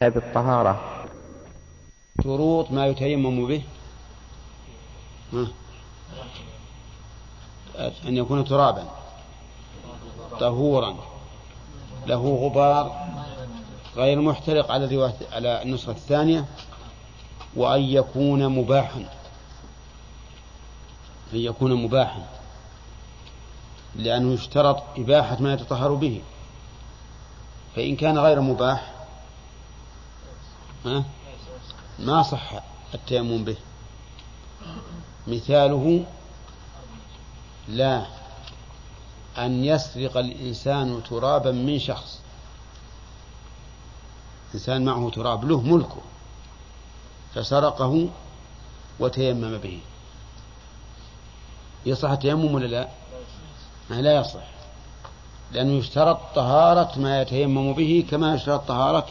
بالطهارة شروط ما يتيمم به. أن يكون ترابا. طهورا. له غبار غير محترق على على النسخة الثانية. وأن يكون مباحا. أن يكون مباحا. لأنه يشترط إباحة ما يتطهر به. فإن كان غير مباح ما صح التيمم به. مثاله لا أن يسرق الإنسان ترابا من شخص. إنسان معه تراب له ملكه فسرقه وتيمم به. يصح التيمم ولا لا؟ ما لا يصح لأنه يشترط طهارة ما يتيمم به كما يشترط طهارة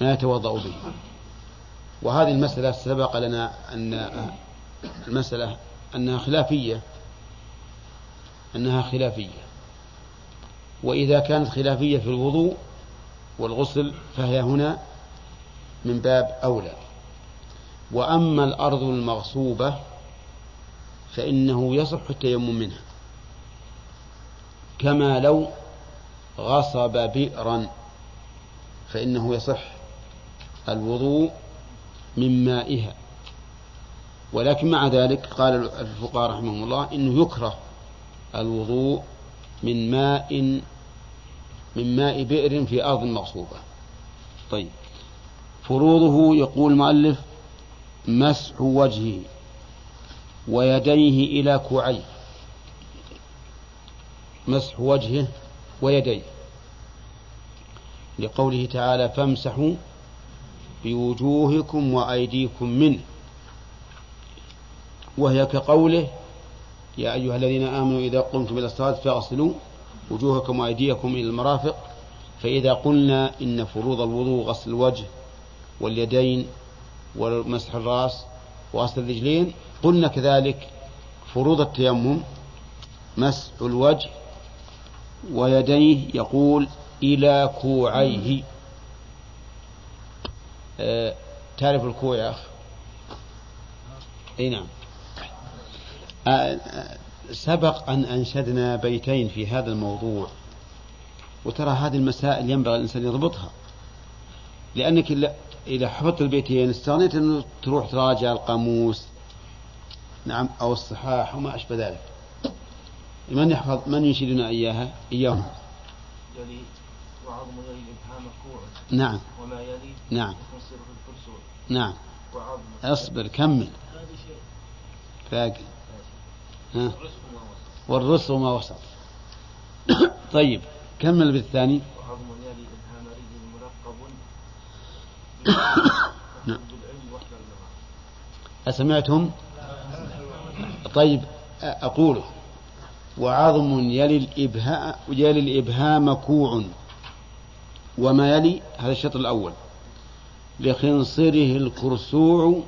ما يتوضأ به. وهذه المسألة سبق لنا أن المسألة أنها خلافية. أنها خلافية. وإذا كانت خلافية في الوضوء والغسل فهي هنا من باب أولى. وأما الأرض المغصوبة فإنه يصح التيمم منها. كما لو غصب بئرا فإنه يصح الوضوء من مائها. ولكن مع ذلك قال الفقهاء رحمهم الله إنه يكره الوضوء من ماء من ماء بئر في أرض مغصوبة. طيب. فروضه يقول المؤلف مسح وجهه ويديه إلى كوعيه. مسح وجهه ويديه. لقوله تعالى فامسحوا بوجوهكم وأيديكم منه. وهي كقوله يا أيها الذين آمنوا إذا قمتم إلى الصلاة فاغسلوا وجوهكم وأيديكم إلى المرافق فإذا قلنا إن فروض الوضوء غسل الوجه واليدين ومسح الرأس وغسل الرجلين قلنا كذلك فروض التيمم مسح الوجه ويديه يقول إلى كوعيه. تعرف الكوع يا أخ أي نعم. أه سبق أن أنشدنا بيتين في هذا الموضوع وترى هذه المسائل ينبغي الإنسان يضبطها. لأنك إذا حفظت البيتين استغنيت أنه تروح تراجع القاموس نعم أو الصحاح وما أشبه ذلك. من يحفظ من ينشدنا إياها؟ إياهم. وعظم يلي الإبهام كوع نعم. وما يلي نعم. يصير في الفرسوع نعم. وعظم. اصبر كمل. فاقل ها؟ والرسل ما وسط. طيب كمل بالثاني. وعظم يلي إبهام رجل مرقب نعم. أسمعتم؟ طيب أقوله وعظم يلي الإبهام يلي الإبهام كوع. وما يلي؟ هذا الشطر الأول. لخنصره الكرسوع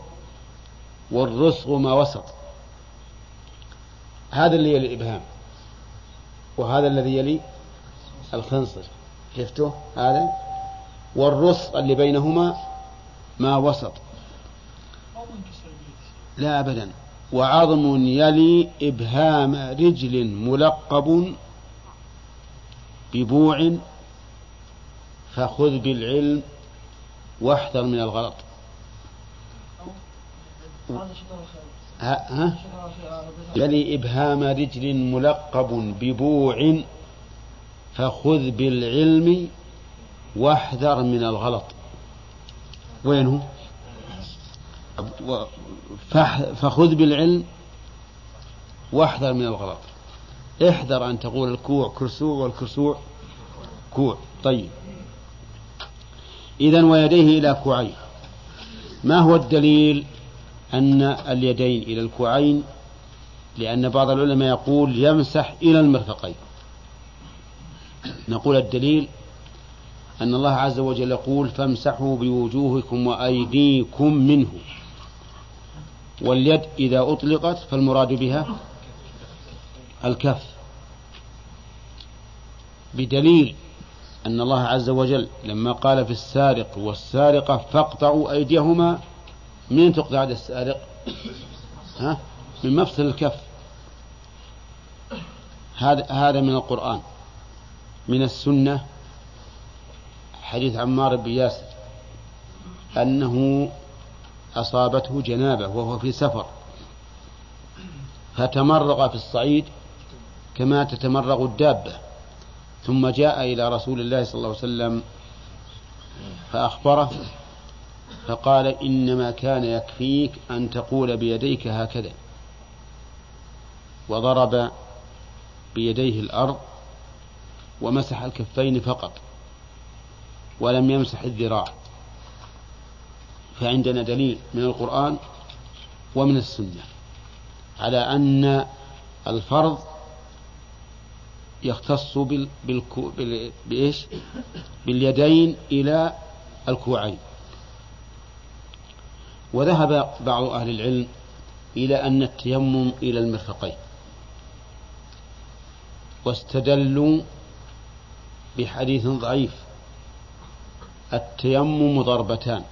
والرسغ ما وسط. هذا اللي يلي الإبهام. وهذا الذي يلي الخنصر. شفته هذا. والرسغ اللي بينهما ما وسط. لا أبدا. وعظم يلي إبهام رجل ملقب ببوع فخذ بالعلم واحذر من الغلط. ها, ها؟ يلي إبهام رجل ملقب ببوع فخذ بالعلم واحذر من الغلط. وينه؟ فخذ بالعلم واحذر من الغلط. احذر أن تقول الكوع كرسوع والكرسوع كوع. طيب. إذا ويديه إلى كوعين ما هو الدليل أن اليدين إلى الكوعين؟ لأن بعض العلماء يقول يمسح إلى المرفقين. نقول الدليل أن الله عز وجل يقول فامسحوا بوجوهكم وأيديكم منه. واليد إذا أطلقت فالمراد بها الكف. بدليل أن الله عز وجل لما قال في السارق والسارقة فاقطعوا أيديهما من تقطع يد السارق؟ ها؟ من مفصل الكف. هذا هذا من القرآن. من السنة. حديث عمار بن ياسر. أنه أصابته جنابة وهو في سفر. فتمرغ في الصعيد كما تتمرغ الدابة. ثم جاء إلى رسول الله صلى الله عليه وسلم فأخبره فقال إنما كان يكفيك أن تقول بيديك هكذا. وضرب بيديه الأرض ومسح الكفين فقط ولم يمسح الذراع. فعندنا دليل من القرآن ومن السنة على أن الفرض يختص بال... بالكو... بال... بإيش؟ باليدين إلى الكوعين. وذهب بعض أهل العلم إلى أن التيمم إلى المرفقين. واستدلوا بحديث ضعيف. التيمم ضربتان.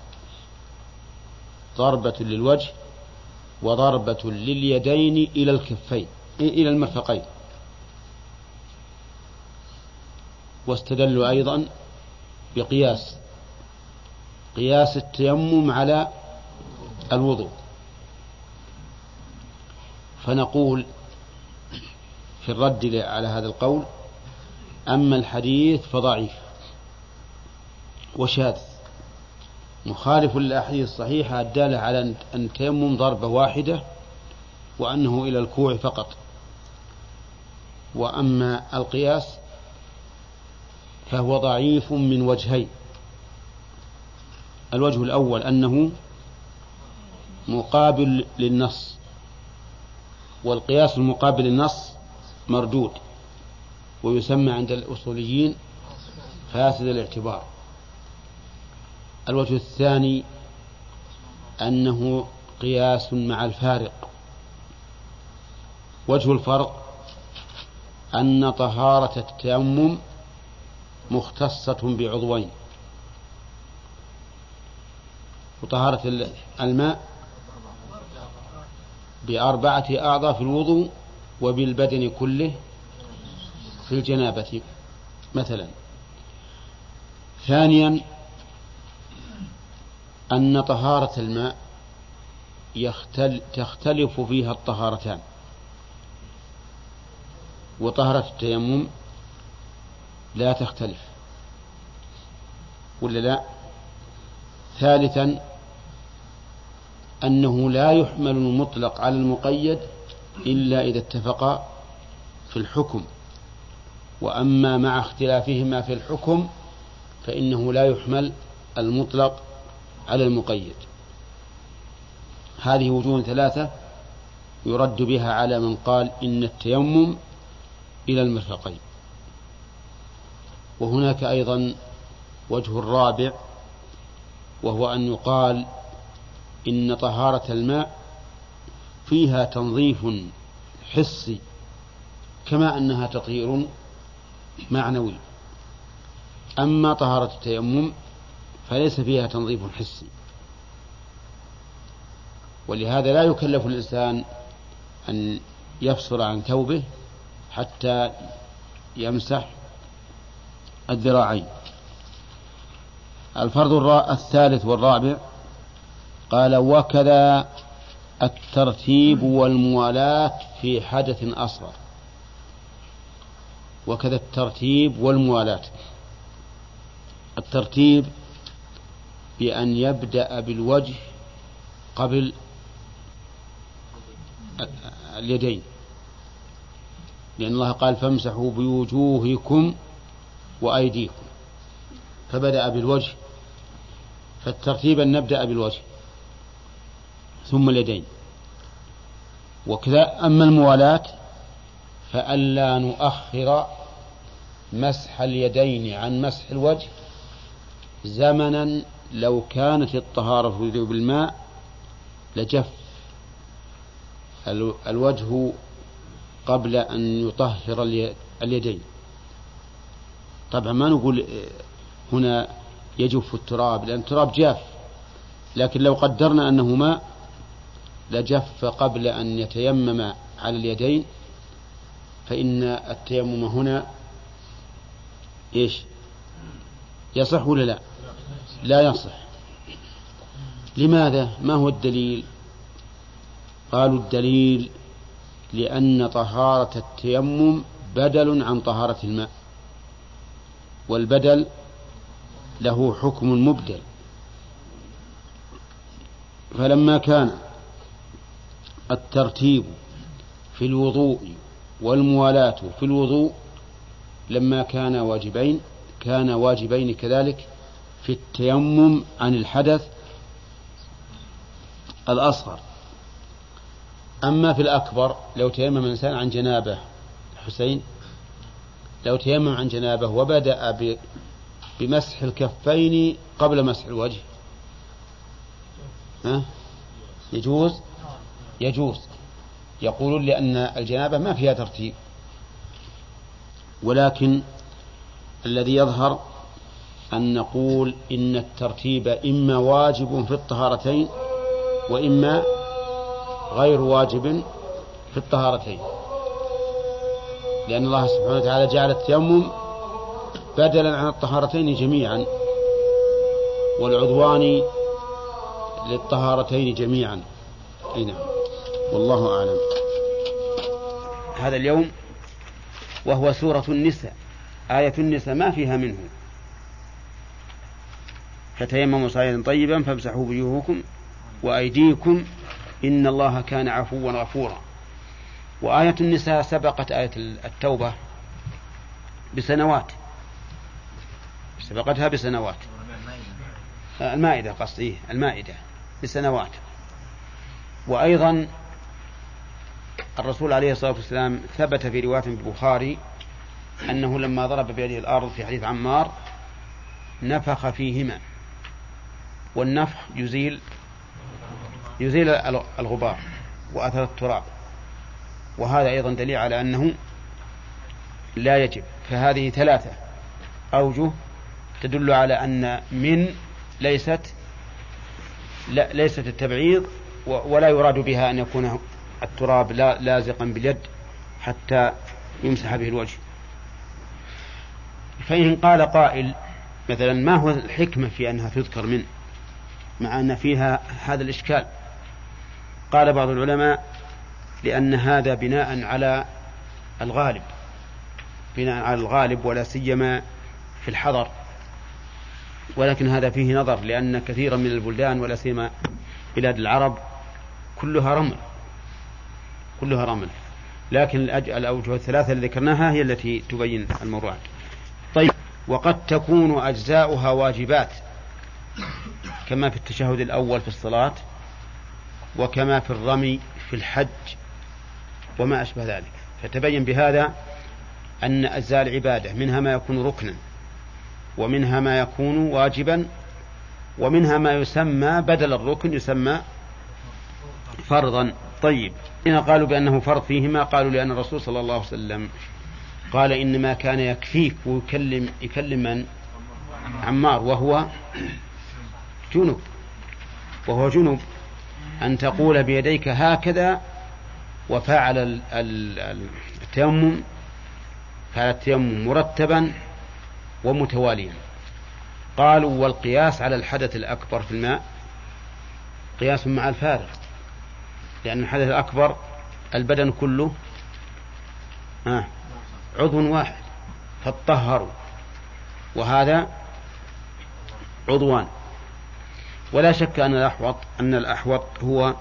ضربة للوجه وضربة لليدين إلى الكفين إلى المرفقين. واستدلوا أيضا بقياس قياس التيمم على الوضوء. فنقول في الرد على هذا القول أما الحديث فضعيف وشاذ. مخالف للأحاديث الصحيحة الدالة على أن التيمم ضربة واحدة وأنه إلى الكوع فقط. وأما القياس فهو ضعيف من وجهين. الوجه الأول أنه مقابل للنص والقياس المقابل للنص مردود ويسمى عند الأصوليين فاسد الاعتبار. الوجه الثاني أنه قياس مع الفارق. وجه الفرق أن طهارة التيمم مختصة بعضوين. وطهارة الماء بأربعة أعضاء في الوضوء وبالبدن كله في الجنابة مثلا. ثانيا أن طهارة الماء يختل تختلف فيها الطهارتان. وطهارة التيمم لا تختلف. ولا لا؟ ثالثا أنه لا يحمل المطلق على المقيد إلا إذا اتفقا في الحكم. وأما مع اختلافهما في الحكم فإنه لا يحمل المطلق على المقيد. هذه وجوه ثلاثة يرد بها على من قال إن التيمم إلى المرفقين. وهناك أيضا وجه الرابع وهو أن يقال إن طهارة الماء فيها تنظيف حسي كما أنها تطهير معنوي. أما طهارة التيمم فليس فيها تنظيف حسي. ولهذا لا يكلف الإنسان أن يفصل عن ثوبه حتى يمسح الذراعين. الفرض الثالث والرابع قال وكذا الترتيب والموالاة في حدث أصغر. وكذا الترتيب والموالاة. الترتيب بأن يبدأ بالوجه قبل اليدين. لأن الله قال فامسحوا بوجوهكم وأيديكم. فبدأ بالوجه فالترتيب أن نبدأ بالوجه. ثم اليدين. وكذا أما الموالاة فألا نؤخر مسح اليدين عن مسح الوجه زمنا لو كانت الطهارة بالماء لجف الوجه قبل أن يطهر اليدين. طبعا ما نقول هنا يجف التراب لأن التراب جاف. لكن لو قدرنا أنه ماء لجف قبل أن يتيمم على اليدين فإن التيمم هنا إيش؟ يصح ولا لا؟ لا يصح. لماذا؟ ما هو الدليل؟ قالوا الدليل لأن طهارة التيمم بدل عن طهارة الماء. والبدل له حكم مبدل. فلما كان الترتيب في الوضوء والموالاة في الوضوء لما كان واجبين كان واجبين كذلك في التيمم عن الحدث الأصغر. أما في الأكبر لو تيمم الإنسان عن جنابه حسين لو تيمم عن جنابه وبدأ بمسح الكفين قبل مسح الوجه. ها؟ يجوز؟ يجوز. يقولون لأن الجنابة ما فيها ترتيب. ولكن الذي يظهر أن نقول إن الترتيب إما واجب في الطهارتين وإما غير واجب في الطهارتين. لأن الله سبحانه وتعالى جعل التيمم بدلا عن الطهارتين جميعا والعضوان للطهارتين جميعا. أي نعم. والله أعلم. هذا اليوم وهو سورة النساء. آية النساء ما فيها منه. فتيمموا صعيدا طيبا فامسحوا وجوهكم وأيديكم إن الله كان عفوا غفورا. وآية النساء سبقت آية التوبة بسنوات. سبقتها بسنوات. المائدة قصدي المائدة بسنوات. وأيضا الرسول عليه الصلاة والسلام ثبت في رواية في البخاري أنه لما ضرب بيده الأرض في حديث عمار نفخ فيهما. والنفخ يزيل يزيل الغبار وأثر التراب. وهذا أيضا دليل على أنه لا يجب. فهذه ثلاثة أوجه تدل على أن من ليست لا ليست التبعيض ولا يراد بها أن يكون التراب لا لازقا باليد حتى يمسح به الوجه. فإن قال قائل مثلا ما هو الحكمة في أنها تذكر من؟ مع أن فيها هذا الإشكال. قال بعض العلماء لأن هذا بناء على الغالب بناء على الغالب ولا سيما في الحضر. ولكن هذا فيه نظر لأن كثيرا من البلدان ولا سيما بلاد العرب كلها رمل كلها رمل. لكن الأوجه الثلاثة اللي ذكرناها هي التي تبين المراد. طيب وقد تكون أجزاؤها واجبات كما في التشهد الأول في الصلاة وكما في الرمي في الحج وما أشبه ذلك. فتبين بهذا أن أجزاء العبادة منها ما يكون ركنا ومنها ما يكون واجبا ومنها ما يسمى بدل الركن يسمى فرضا. طيب هنا قالوا بأنه فرض فيهما قالوا لأن الرسول صلى الله عليه وسلم قال إنما كان يكفيك ويكلم يكلم من؟ عمار وهو جنب وهو جنب أن تقول بيديك هكذا وفعل التيمم فعل التيمم مرتبا ومتواليا. قالوا والقياس على الحدث الأكبر في الماء قياس مع الفارغ لأن الحدث الأكبر البدن كله آه عضو واحد فاطهروا وهذا عضوان. ولا شك أن الأحوط أن الأحوط هو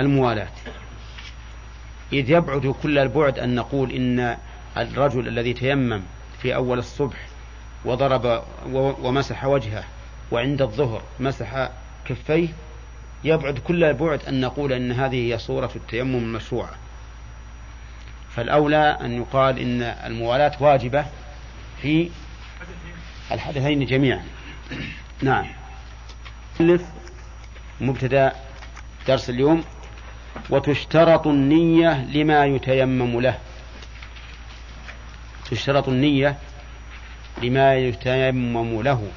الموالاة. إذ يبعد كل البعد أن نقول إن الرجل الذي تيمم في أول الصبح وضرب ومسح وجهه وعند الظهر مسح كفيه يبعد كل البعد أن نقول أن هذه هي صورة التيمم المشروعة. فالأولى أن يقال إن الموالاة واجبة في الحدثين جميعا. نعم. مبتدأ درس اليوم. وتشترط النية لما يتيمم له. تشترط النية لما يتيمم له.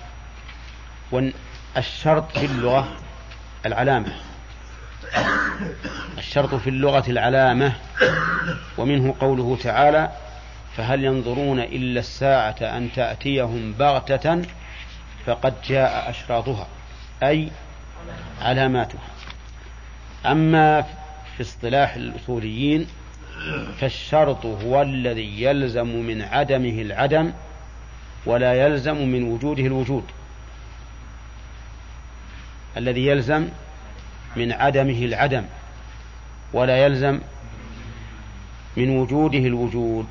والشرط في اللغة العلامة. الشرط في اللغة العلامة. ومنه قوله تعالى فهل ينظرون إلا الساعة أن تأتيهم بغتة فقد جاء أشراطها أي علاماتها. أما في اصطلاح الأصوليين فالشرط هو الذي يلزم من عدمه العدم ولا يلزم من وجوده الوجود. الذي يلزم من عدمه العدم ولا يلزم من وجوده الوجود.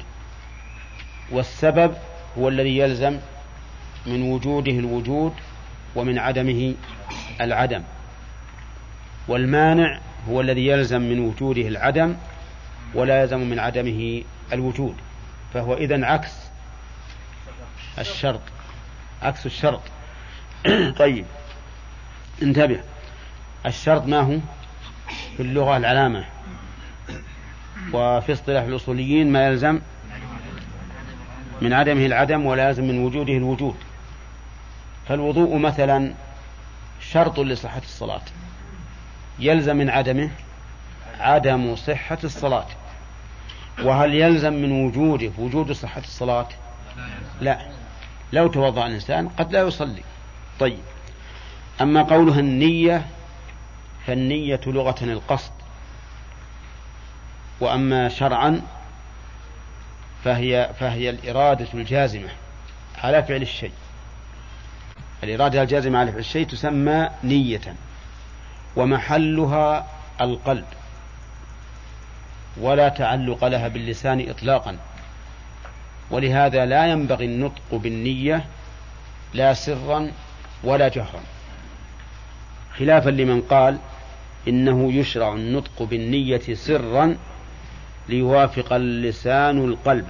والسبب هو الذي يلزم من وجوده الوجود ومن عدمه العدم. والمانع هو الذي يلزم من وجوده العدم ولا يلزم من عدمه الوجود فهو إذن عكس الشرط عكس الشرط. طيب انتبه الشرط ما هو؟ في اللغة العلامة. وفي اصطلاح الأصوليين ما يلزم من عدمه العدم ولا يلزم من وجوده الوجود. فالوضوء مثلا شرط لصحة الصلاة. يلزم من عدمه؟ عدم صحة الصلاة. وهل يلزم من وجوده وجود صحة الصلاة؟ لا. لو توضأ الإنسان قد لا يصلي. طيب. أما قولها النية فالنية لغة القصد. وأما شرعا فهي فهي الإرادة الجازمة على فعل الشيء. الإرادة الجازمة على فعل الشيء تسمى نية. ومحلها القلب ولا تعلق لها باللسان إطلاقا. ولهذا لا ينبغي النطق بالنية لا سرا ولا جهرا. خلافا لمن قال إنه يشرع النطق بالنية سرا ليوافق اللسان القلب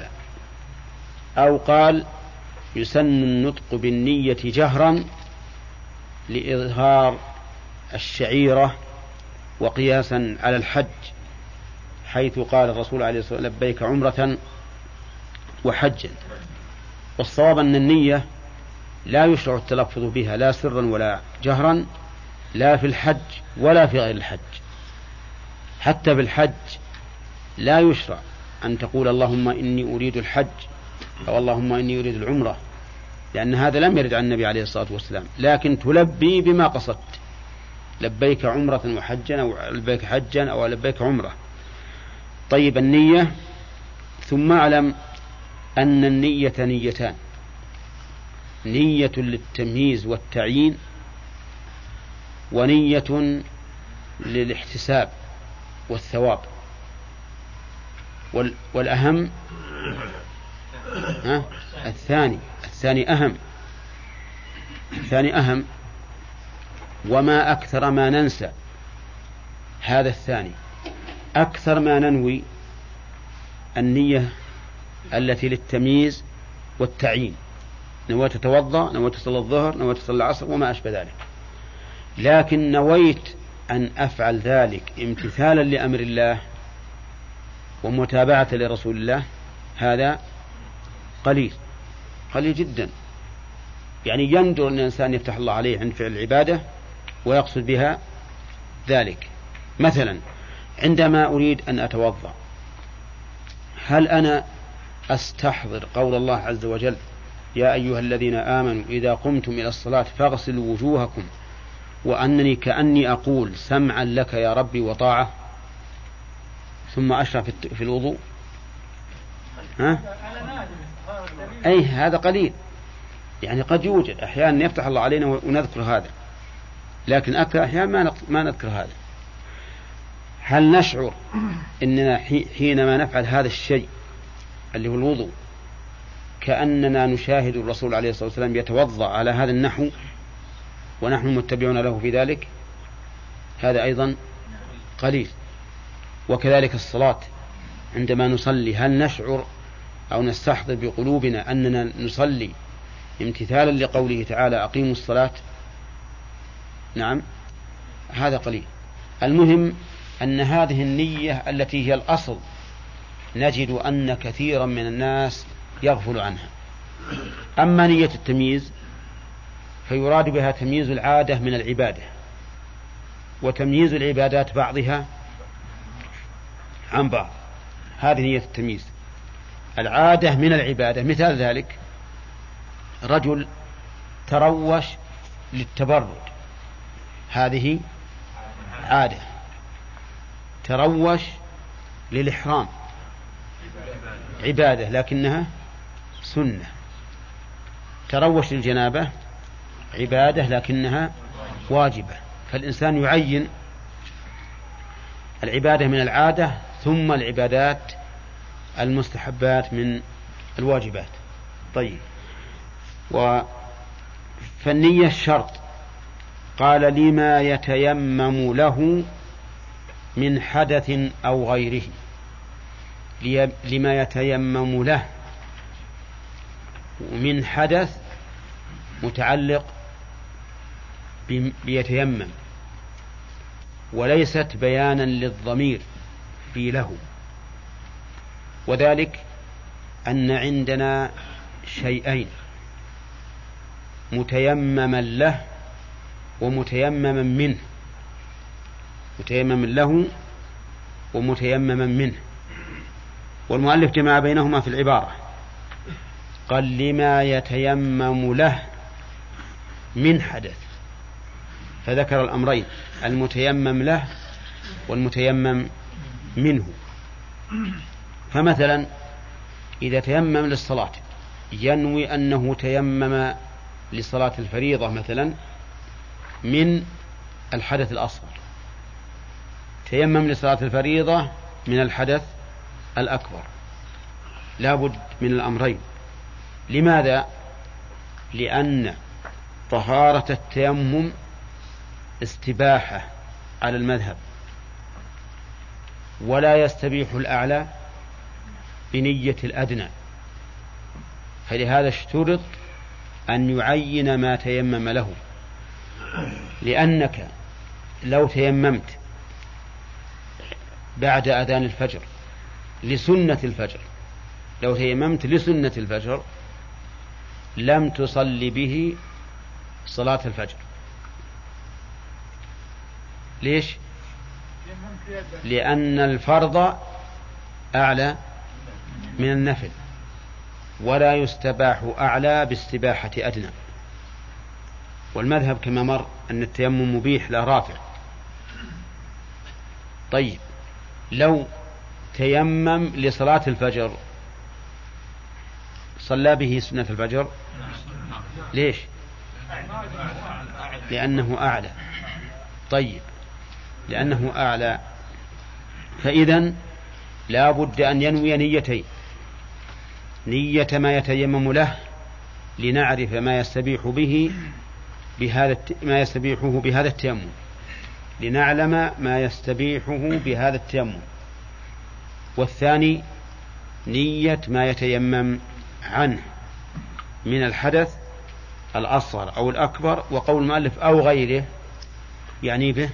أو قال يسن النطق بالنية جهرا لإظهار الشعيرة وقياسا على الحج حيث قال الرسول عليه الصلاة والسلام لبيك عمرة وحجا والصواب أن النية لا يشرع التلفظ بها لا سرا ولا جهرا لا في الحج ولا في غير الحج. حتى بالحج لا يشرع أن تقول اللهم إني أريد الحج أو اللهم إني أريد العمرة لأن هذا لم يرد عن النبي عليه الصلاة والسلام لكن تلبي بما قصدت. لبيك عمرة وحجا أو لبيك حجا أو لبيك عمرة. طيب النية. ثم أعلم أن النية نيتان. نية للتمييز والتعيين ونية للاحتساب والثواب. والأهم ها؟ الثاني. الثاني أهم. الثاني أهم. وما أكثر ما ننسى. هذا الثاني. أكثر ما ننوي النية التي للتمييز والتعيين. نويت تتوضأ نويت تصلي الظهر نويت تصلي العصر وما أشبه ذلك. لكن نويت أن أفعل ذلك امتثالا لأمر الله ومتابعة لرسول الله هذا قليل قليل جدا. يعني يندر أن الإنسان يفتح الله عليه عند فعل العبادة ويقصد بها ذلك. مثلا عندما أريد أن أتوضأ هل أنا أستحضر قول الله عز وجل يا أيها الذين آمنوا إذا قمتم إلى الصلاة فاغسلوا وجوهكم وأنني كأني أقول سمعا لك يا ربي وطاعة ثم أشرع في الوضوء؟ ها؟ أي هذا قليل. يعني قد يوجد أحيانا يفتح الله علينا ونذكر هذا. لكن أكثر أحيانا ما ما نذكر هذا. هل نشعر أننا حينما نفعل هذا الشيء اللي هو الوضوء كأننا نشاهد الرسول عليه الصلاة والسلام يتوضأ على هذا النحو ونحن متبعون له في ذلك؟ هذا أيضا قليل. وكذلك الصلاة عندما نصلي هل نشعر أو نستحضر بقلوبنا أننا نصلي امتثالا لقوله تعالى أقيموا الصلاة؟ نعم. هذا قليل. المهم أن هذه النية التي هي الأصل نجد أن كثيرا من الناس يغفل عنها. أما نية التمييز فيراد بها تمييز العادة من العبادة وتمييز العبادات بعضها عن بعض. هذه نية التمييز. العادة من العبادة مثال ذلك رجل تروش للتبرد. هذه عادة. تروش للإحرام. عبادة لكنها سنة. تروش للجنابة عبادة لكنها واجبة. فالإنسان يعين العبادة من العادة ثم العبادات المستحبات من الواجبات. طيب. و فالنية شرط قال لما يتيمم له من حدث أو غيره. لما يتيمم له من حدث متعلق بيتيمم وليست بيانا للضمير في له. وذلك أن عندنا شيئين متيمما له ومتيمما منه. متيمما له ومتيمما منه. والمؤلف جمع بينهما في العبارة. قال لما يتيمم له من حدث. فذكر الأمرين المتيمم له والمتيمم منه. فمثلا إذا تيمم للصلاة ينوي أنه تيمم لصلاة الفريضة مثلا من الحدث الأصغر. تيمم لصلاة الفريضة من الحدث الأكبر. لا بد من الأمرين. لماذا؟ لأن طهارة التيمم استباحة على المذهب. ولا يستبيح الأعلى بنية الأدنى. فلهذا اشترط أن يعين ما تيمم له. لأنك لو تيممت بعد أذان الفجر لسنة الفجر لو تيممت لسنة الفجر لم تصلي به صلاة الفجر ليش؟ لأن الفرض أعلى من النفل ولا يستباح أعلى باستباحة أدنى والمذهب كما مر أن التيمم مبيح لا رافع. طيب لو تيمم لصلاة الفجر صلى به سنة الفجر؟ ليش؟ لأنه أعلى. طيب لأنه أعلى. فإذا لا بد أن ينوي نيتين. نية ما يتيمم له لنعرف ما يستبيح به بهذا ما يستبيحه بهذا التيمم. لنعلم ما يستبيحه بهذا التيمم. والثاني نية ما يتيمم عنه من الحدث الأصغر أو الأكبر وقول المؤلف أو غيره يعني به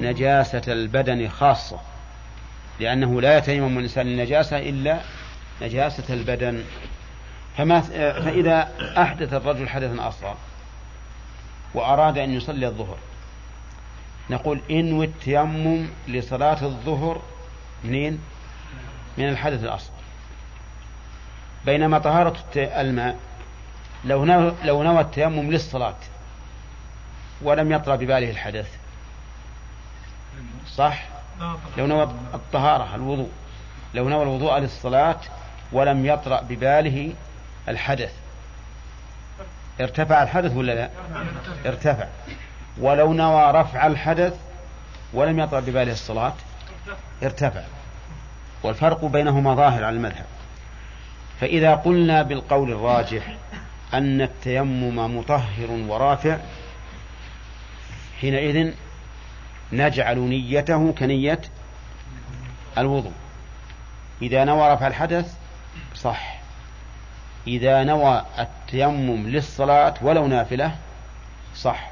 نجاسة البدن خاصة لأنه لا يتيمم الإنسان النجاسة إلا نجاسة البدن. فما فإذا أحدث الرجل حدثا أصغر وأراد أن يصلي الظهر. نقول انوي التيمم لصلاة الظهر منين؟ من الحدث الأصغر بينما طهارة الماء لو نوى, لو نوى التيمم للصلاة ولم يطرأ بباله الحدث. صح؟ لو نوى الطهارة الوضوء. لو نوى الوضوء للصلاة ولم يطرأ بباله الحدث. ارتفع الحدث ولا لا؟ ارتفع. ولو نوى رفع الحدث ولم يطرأ بباله الصلاة ارتفع. والفرق بينهما ظاهر على المذهب. فإذا قلنا بالقول الراجح أن التيمم مطهر ورافع حينئذ نجعل نيته كنية الوضوء. إذا نوى رفع الحدث صح. إذا نوى التيمم للصلاة ولو نافلة صح.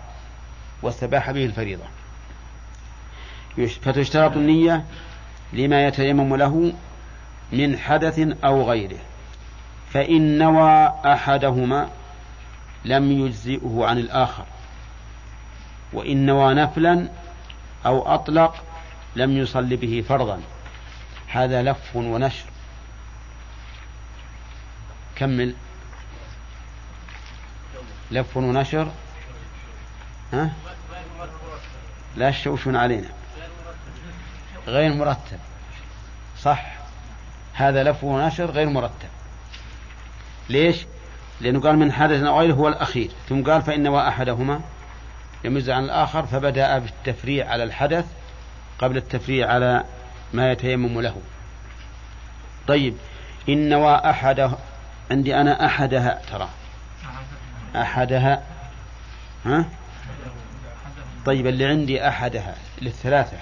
واستباح به الفريضة. فتشترط النية لما يتيمم له من حدث أو غيره. فإن نوى أحدهما لم يجزئه عن الآخر. وإن نوى نفلا أو أطلق لم يصل به فرضا. هذا لف ونشر. كمل. لف ونشر. ها؟ لا تشوشون علينا. غير مرتب. صح. هذا لف ونشر غير مرتب. ليش؟ لأنه قال من حدث غيره هو الأخير. ثم قال فإن أحدهما يمز عن الآخر فبدأ بالتفريع على الحدث قبل التفريع على ما يتيمم له. طيب. إن أحد عندي أنا أحدها. ترى. أحدها. ها؟ طيب اللي عندي أحدها للثلاثة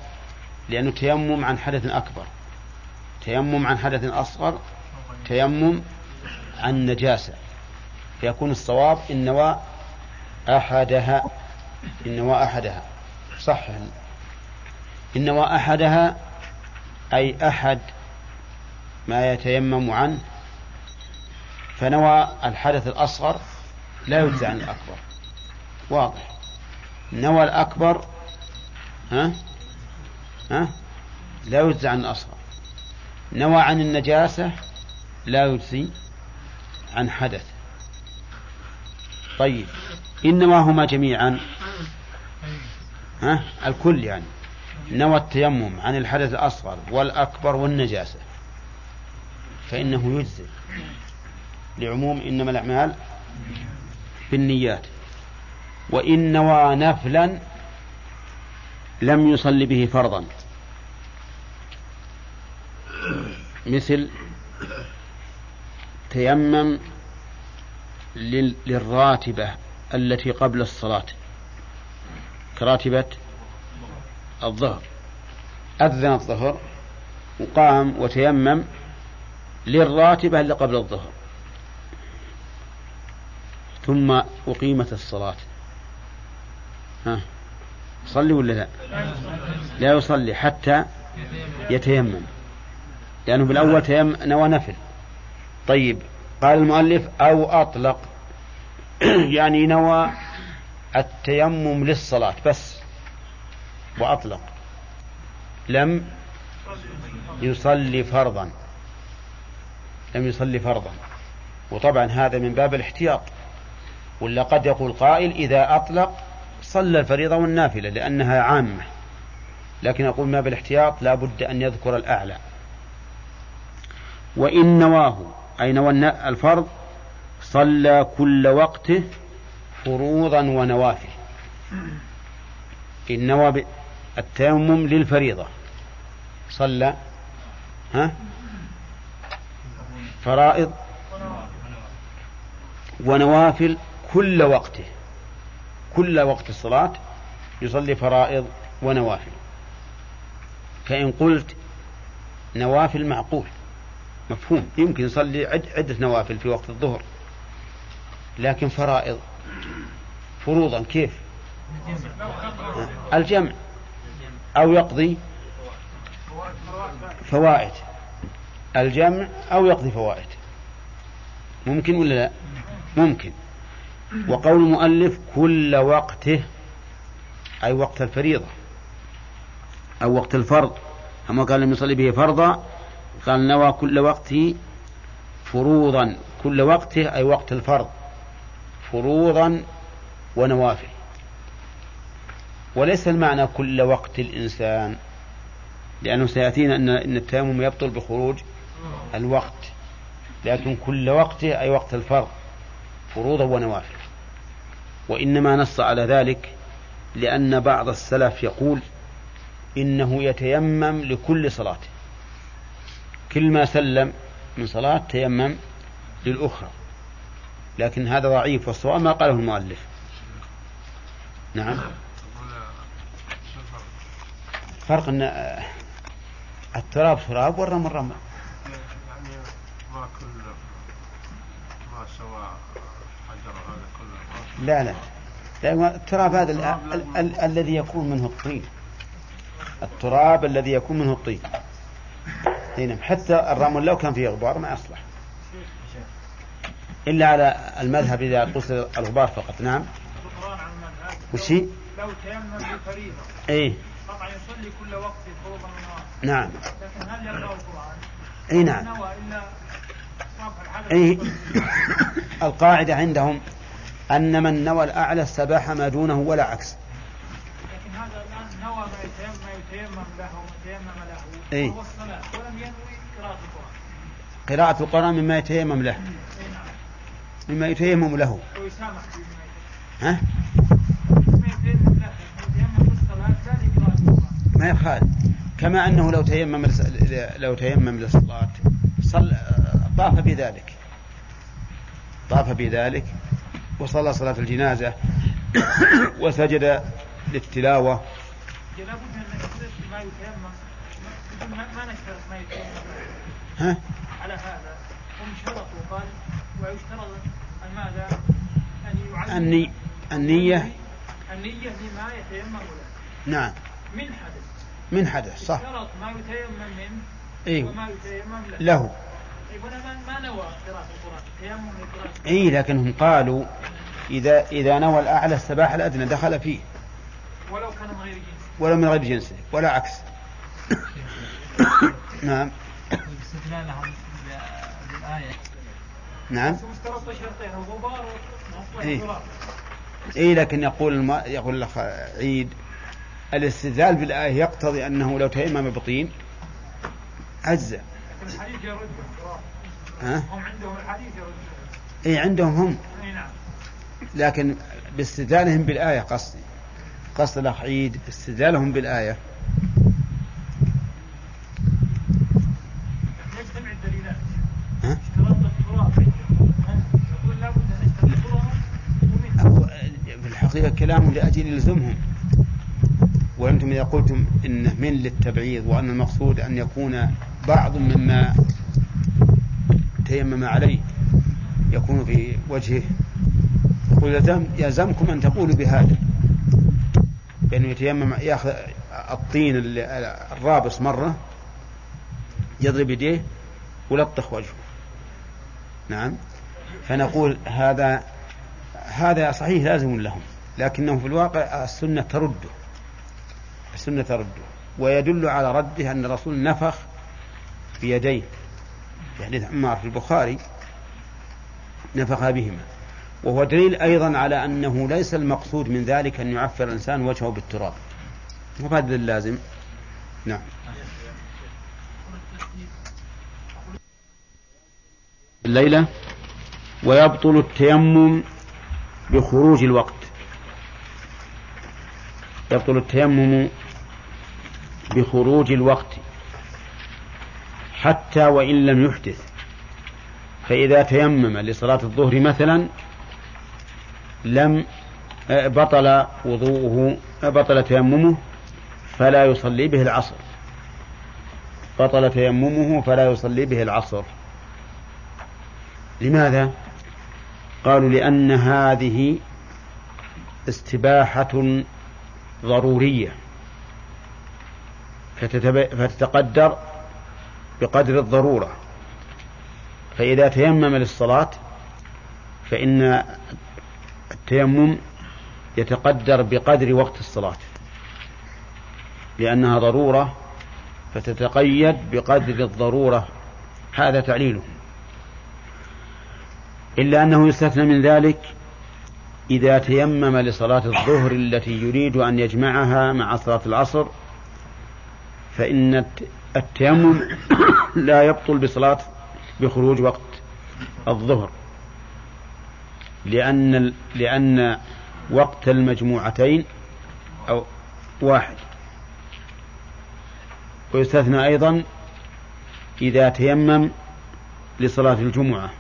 لأنه تيمم عن حدث أكبر. تيمم عن حدث أصغر تيمم عن نجاسة. فيكون الصواب إن نوى أحدها إن نوى أحدها. صح؟ إن نوى أحدها أي أحد ما يتيمم عنه فنوى الحدث الأصغر لا يجزى عن الأكبر. واضح. نوى الأكبر ها؟ ها؟ لا يجزى عن الأصغر. نوى عن النجاسة لا يجزي عن حدث. طيب. إن نواهما جميعا ها؟ الكل يعني. نوى التيمم عن الحدث الأصغر والأكبر والنجاسة. فإنه يجزي. لعموم إنما الأعمال بالنيات. وإن نوى نفلا لم يصل به فرضا. مثل تيمم للراتبة التي قبل الصلاة كراتبة الظهر. أذن الظهر وقام وتيمم للراتبة اللي قبل الظهر. ثم أقيمت الصلاة. ها. صلي ولا لا؟ لا يصلي حتى يتيمم. لأنه بالأول تيمم نوى نفل. طيب قال المؤلف أو أطلق. يعني نوى التيمم للصلاة بس وأطلق. لم يصلي فرضا. لم يصلي فرضا. وطبعا هذا من باب الاحتياط. ولا قد يقول قائل إذا أطلق صلى الفريضة والنافلة لأنها عامة. لكن أقول ما بالاحتياط لا بد أن يذكر الأعلى. وإن نواه أي نوى الفرض صلى كل وقته فروضا ونوافل. إن نوى التيمم للفريضة. صلى ها؟ فرائض ونوافل كل وقته كل وقت الصلاة يصلي فرائض ونوافل. فإن قلت نوافل معقول مفهوم. يمكن يصلي عدة نوافل في وقت الظهر لكن فرائض. فروضا كيف؟ الجمع. أو يقضي فوائد. الجمع أو يقضي فوائد. ممكن ولا لا؟ ممكن. وقول المؤلف كل وقته أي وقت الفريضة أو وقت الفرض. أما قال لم يصلي به فرضا قال نوى كل وقته فروضا. كل وقته أي وقت الفرض فروضا ونوافل وليس المعنى كل وقت الإنسان لأنه سيأتينا أن إن التيمم يبطل بخروج الوقت. لكن كل وقته أي وقت الفرض. فروضا ونوافل. وإنما نص على ذلك لأن بعض السلف يقول إنه يتيمم لكل صلاة كل ما سلم من صلاة تيمم للأخرى. لكن هذا ضعيف والصواب ما قاله المؤلف. نعم. فرق إن التراب تراب والرمل رمل. يعني ما كل ما كله لا لا. التراب هذا ال ال ال الذي يكون منه الطين. التراب الذي يكون منه الطين. هنا حتى الرمل لو كان فيه غبار ما يصلح إلا على المذهب إذا قصد الغبار فقط. نعم. وش لو تيمم بفريضة. إيه. طبعا يصلي كل وقت فروضا نعم. لكن هل يقرأ القرآن؟ اي نعم. إلا اي القاعدة عندهم أن من نوى الأعلى استباح ما دونه ولا عكس. لكن هذا الآن نوى ما يتيمم, يتيمم له وما تيمم له. إيه؟ وهو الصلاة. ولم ينوي قراءة القرآن. قراءة القرآن مما يتيمم له. أي نعم. مما يتيمم له. ويسامح ها؟ ما يخالف. كما أنه لو تيمم لو تيمم للصلاة صل طاف بذلك. طاف بذلك. وصلى صلاة الجنازة وسجد للتلاوة. ها؟ على هذا هم شرطوا قال ويشترط أن ماذا؟ أن يعلم الني النية. النية لما يتيمم له نعم. من حدث. من حدث صح. شرط ما يتيمم منه إيه. وما يتيمم له. له. ما- ما نوى قراءة القرآن؟ لقراءة اي لكنهم قالوا اذا إذا نوى الأعلى استباح الأدنى دخل فيه. ولو كان من غير جنس. ولا من غير جنسه ولا عكس. نعم. بالآية نعم. شرطين الغبار إيه. اي لكن يقول الم... يقول الأخ عيد الاستدلال بالآية يقتضي أنه لو تيمم بطين لكن الحديث يرد ها؟ هم عندهم الحديث يرد اي عندهم هم. إي نعم. لكن باستدلالهم بالآية قصدي. قصد الاخ عيد استدلالهم بالآية. يجتمع الدليلات. ها؟ في الحقيقة كلام لأجل يلزمهم. وأنتم إذا قلتم إنه من للتبعيض وأن المقصود أن يكون بعض مما تيمم عليه يكون في وجهه. يقول يلزم يلزمكم أن تقولوا بهذا. بأنه يتيمم يأخذ الطين الرابص مرة يضرب يديه ولطخ وجهه. نعم. فنقول هذا هذا صحيح لازم لهم لكنه في الواقع السنة ترده السنة ترده ويدل على رده أن الرسول نفخ بيديه في حديث عمار في البخاري نفخ بهما. وهو دليل أيضا على أنه ليس المقصود من ذلك أن يعفر الإنسان وجهه بالتراب. وهذا اللازم. نعم. الليلة ويبطل التيمم بخروج الوقت. يبطل التيمم بخروج الوقت. حتى وإن لم يحدث. فإذا تيمم لصلاة الظهر مثلا لم آه، بطل وضوءه آه، بطل تيممه فلا يصلي به العصر. بطل تيممه فلا يصلي به العصر. لماذا؟ قالوا لأن هذه استباحة ضرورية. فتتقدر بقدر الضرورة. فإذا تيمم للصلاة فإن التيمم يتقدر بقدر وقت الصلاة. لأنها ضرورة فتتقيد بقدر الضرورة. هذا تعليله إلا أنه يستثنى من ذلك إذا تيمم لصلاة الظهر التي يريد أن يجمعها مع صلاة العصر فإن التيمم لا يبطل بصلاة بخروج وقت الظهر. لأن لأن وقت المجموعتين أو واحد. ويستثنى أيضا إذا تيمم لصلاة الجمعة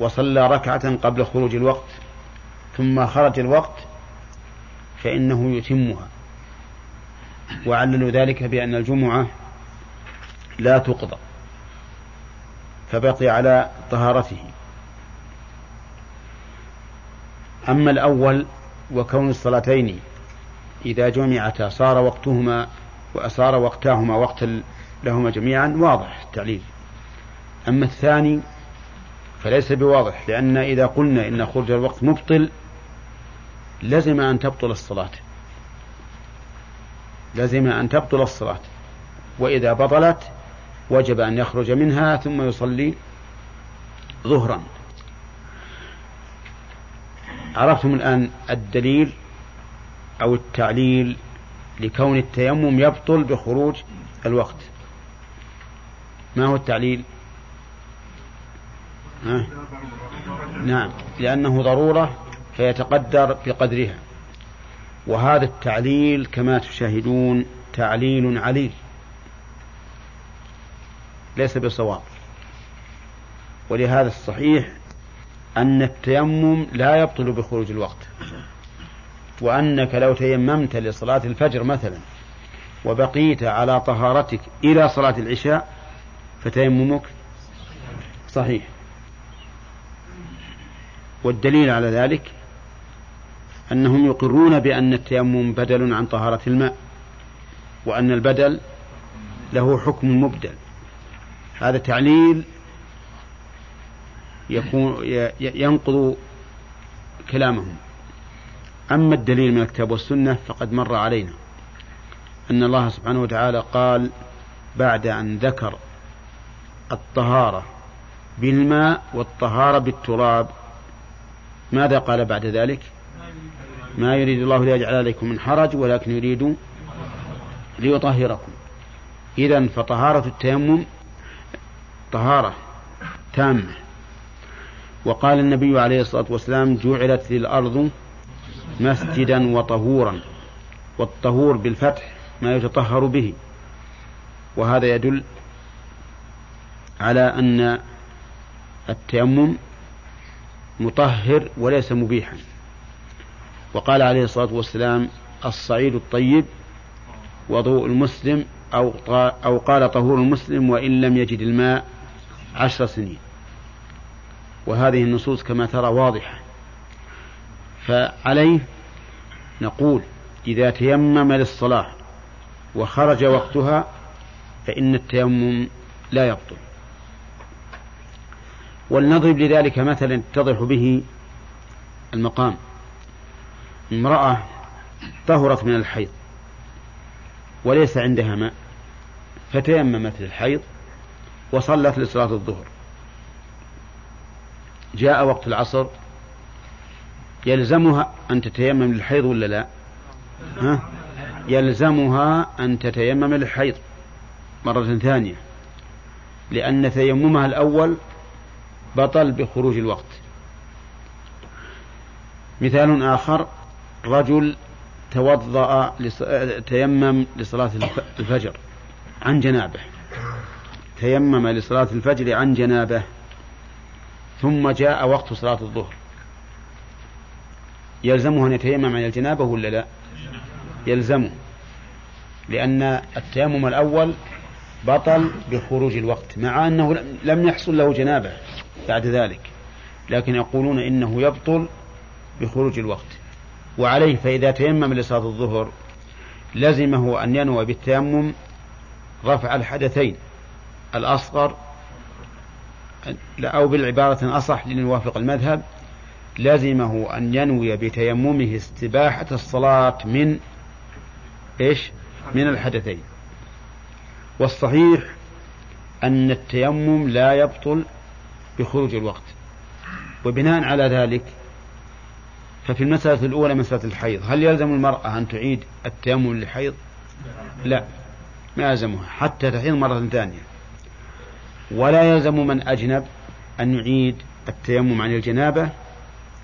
وصلى ركعة قبل خروج الوقت ثم خرج الوقت فإنه يتمها. وعللوا ذلك بأن الجمعة لا تقضى فبقي على طهارته. أما الأول وكون الصلاتين إذا جمعتا صار وقتهما وأصار وقتاهما وقتا لهما جميعا واضح التعليل. أما الثاني فليس بواضح لأن إذا قلنا إن خروج الوقت مبطل لزم أن تبطل الصلاة. لزم أن تبطل الصلاة وإذا بطلت وجب أن يخرج منها ثم يصلي ظهرا. عرفتم الآن الدليل أو التعليل لكون التيمم يبطل بخروج الوقت. ما هو التعليل؟ ها؟ نعم لأنه ضرورة فيتقدر بقدرها. وهذا التعليل كما تشاهدون تعليل عليل. ليس بصواب. ولهذا الصحيح أن التيمم لا يبطل بخروج الوقت. وأنك لو تيممت لصلاة الفجر مثلا وبقيت على طهارتك إلى صلاة العشاء فتيممك صحيح. والدليل على ذلك أنهم يقرون بأن التيمم بدل عن طهارة الماء وأن البدل له حكم مبدل. هذا تعليل يكون ينقض كلامهم. أما الدليل من الكتاب والسنة فقد مر علينا أن الله سبحانه وتعالى قال بعد أن ذكر الطهارة بالماء والطهارة بالتراب ماذا قال بعد ذلك؟ ما يريد الله ليجعل عليكم من حرج ولكن يريد ليطهركم. إذا فطهارة التيمم طهارة تامة. وقال النبي عليه الصلاة والسلام جعلت للأرض مسجدا وطهورا والطهور بالفتح ما يتطهر به. وهذا يدل على أن التيمم مطهر وليس مبيحا. وقال عليه الصلاة والسلام الصعيد الطيب وضوء المسلم أو, قال طهور المسلم وإن لم يجد الماء عشر سنين. وهذه النصوص كما ترى واضحة. فعليه نقول إذا تيمم للصلاة وخرج وقتها فإن التيمم لا يبطل. ولنضرب لذلك مثلا يتضح به المقام. امرأة طهرت من الحيض وليس عندها ماء فتيممت للحيض وصلت لصلاة الظهر. جاء وقت العصر. يلزمها أن تتيمم للحيض ولا لا؟ ها؟ يلزمها أن تتيمم للحيض مرة ثانية لأن تيممها الأول بطل بخروج الوقت. مثال آخر رجل توضأ لص... تيمم لصلاة الفجر عن جنابه. تيمم لصلاة الفجر عن جنابه ثم جاء وقت صلاة الظهر. يلزمه أن يتيمم عن الجنابة ولا لا؟ يلزمه لأن التيمم الأول بطل بخروج الوقت مع أنه لم يحصل له جنابة بعد ذلك لكن يقولون إنه يبطل بخروج الوقت. وعليه فإذا تيمم لصلاة الظهر لزمه أن ينوى بالتيمم رفع الحدثين. الأصغر أو بالعبارة أصح لنوافق المذهب لزمه أن ينوي بتيممه استباحة الصلاة من إيش؟ من الحدثين. والصحيح أن التيمم لا يبطل بخروج الوقت. وبناء على ذلك ففي المسألة الأولى مسألة الحيض. هل يلزم المرأة أن تعيد التيمم للحيض؟ لا ما يلزمها حتى تحيض مرة ثانية. ولا يلزم من أجنب أن يعيد التيمم عن الجنابة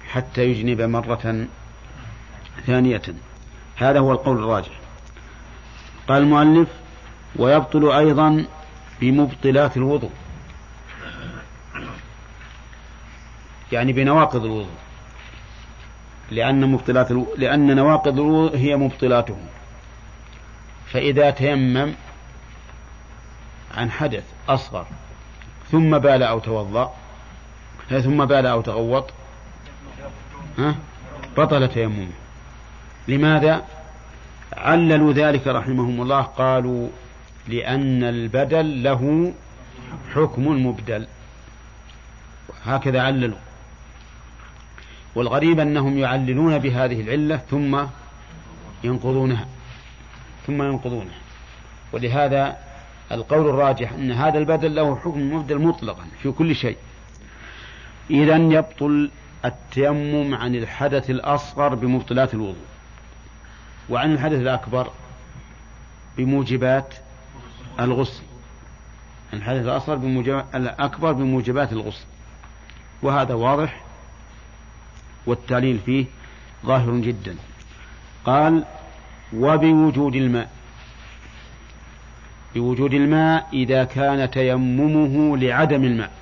حتى يجنب مرة ثانية. هذا هو القول الراجح. قال المؤلف ويبطل أيضا بمبطلات الوضوء. يعني بنواقض الوضوء. لأن مبطلات ألو... لأن نواقض الوضوء هي مبطلاته. فإذا تيمم عن حدث أصغر ثم بال أو توضأ. ثم بال أو تغوط. ها؟ بطل تيممه. لماذا؟ عللوا ذلك رحمهم الله. قالوا لأن البدل له حكم مبدل. هكذا عللوا. والغريب أنهم يعللون بهذه العلة ثم ينقضونها. ثم ينقضونها. ولهذا القول الراجح أن هذا البدل له حكم مبدل مطلقا في كل شيء. إذا يبطل التيمم عن الحدث الأصغر بمبطلات الوضوء وعن الحدث الأكبر بموجبات الغسل الحدث الأصغر بموجبات الأكبر بموجبات الغسل. وهذا واضح والتعليل فيه ظاهر جدا. قال وبوجود الماء. بوجود الماء إذا كان تيممه لعدم الماء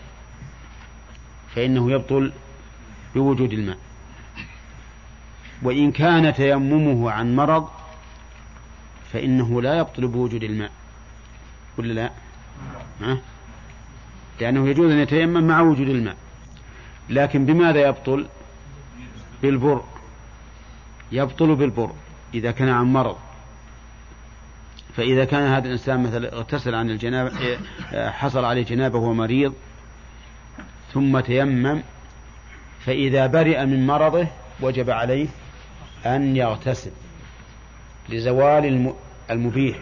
فإنه يبطل بوجود الماء وإن كان تيممه عن مرض فإنه لا يبطل بوجود الماء ولا لا؟ ها؟ لأنه يجوز أن يتيمم مع وجود الماء لكن بماذا يبطل؟ بالبر يبطل بالبر إذا كان عن مرض فإذا كان هذا الإنسان مثلا اغتسل عن الجنابة حصل عليه جنابة وهو مريض ثم تيمم فإذا برئ من مرضه وجب عليه أن يغتسل لزوال المبيح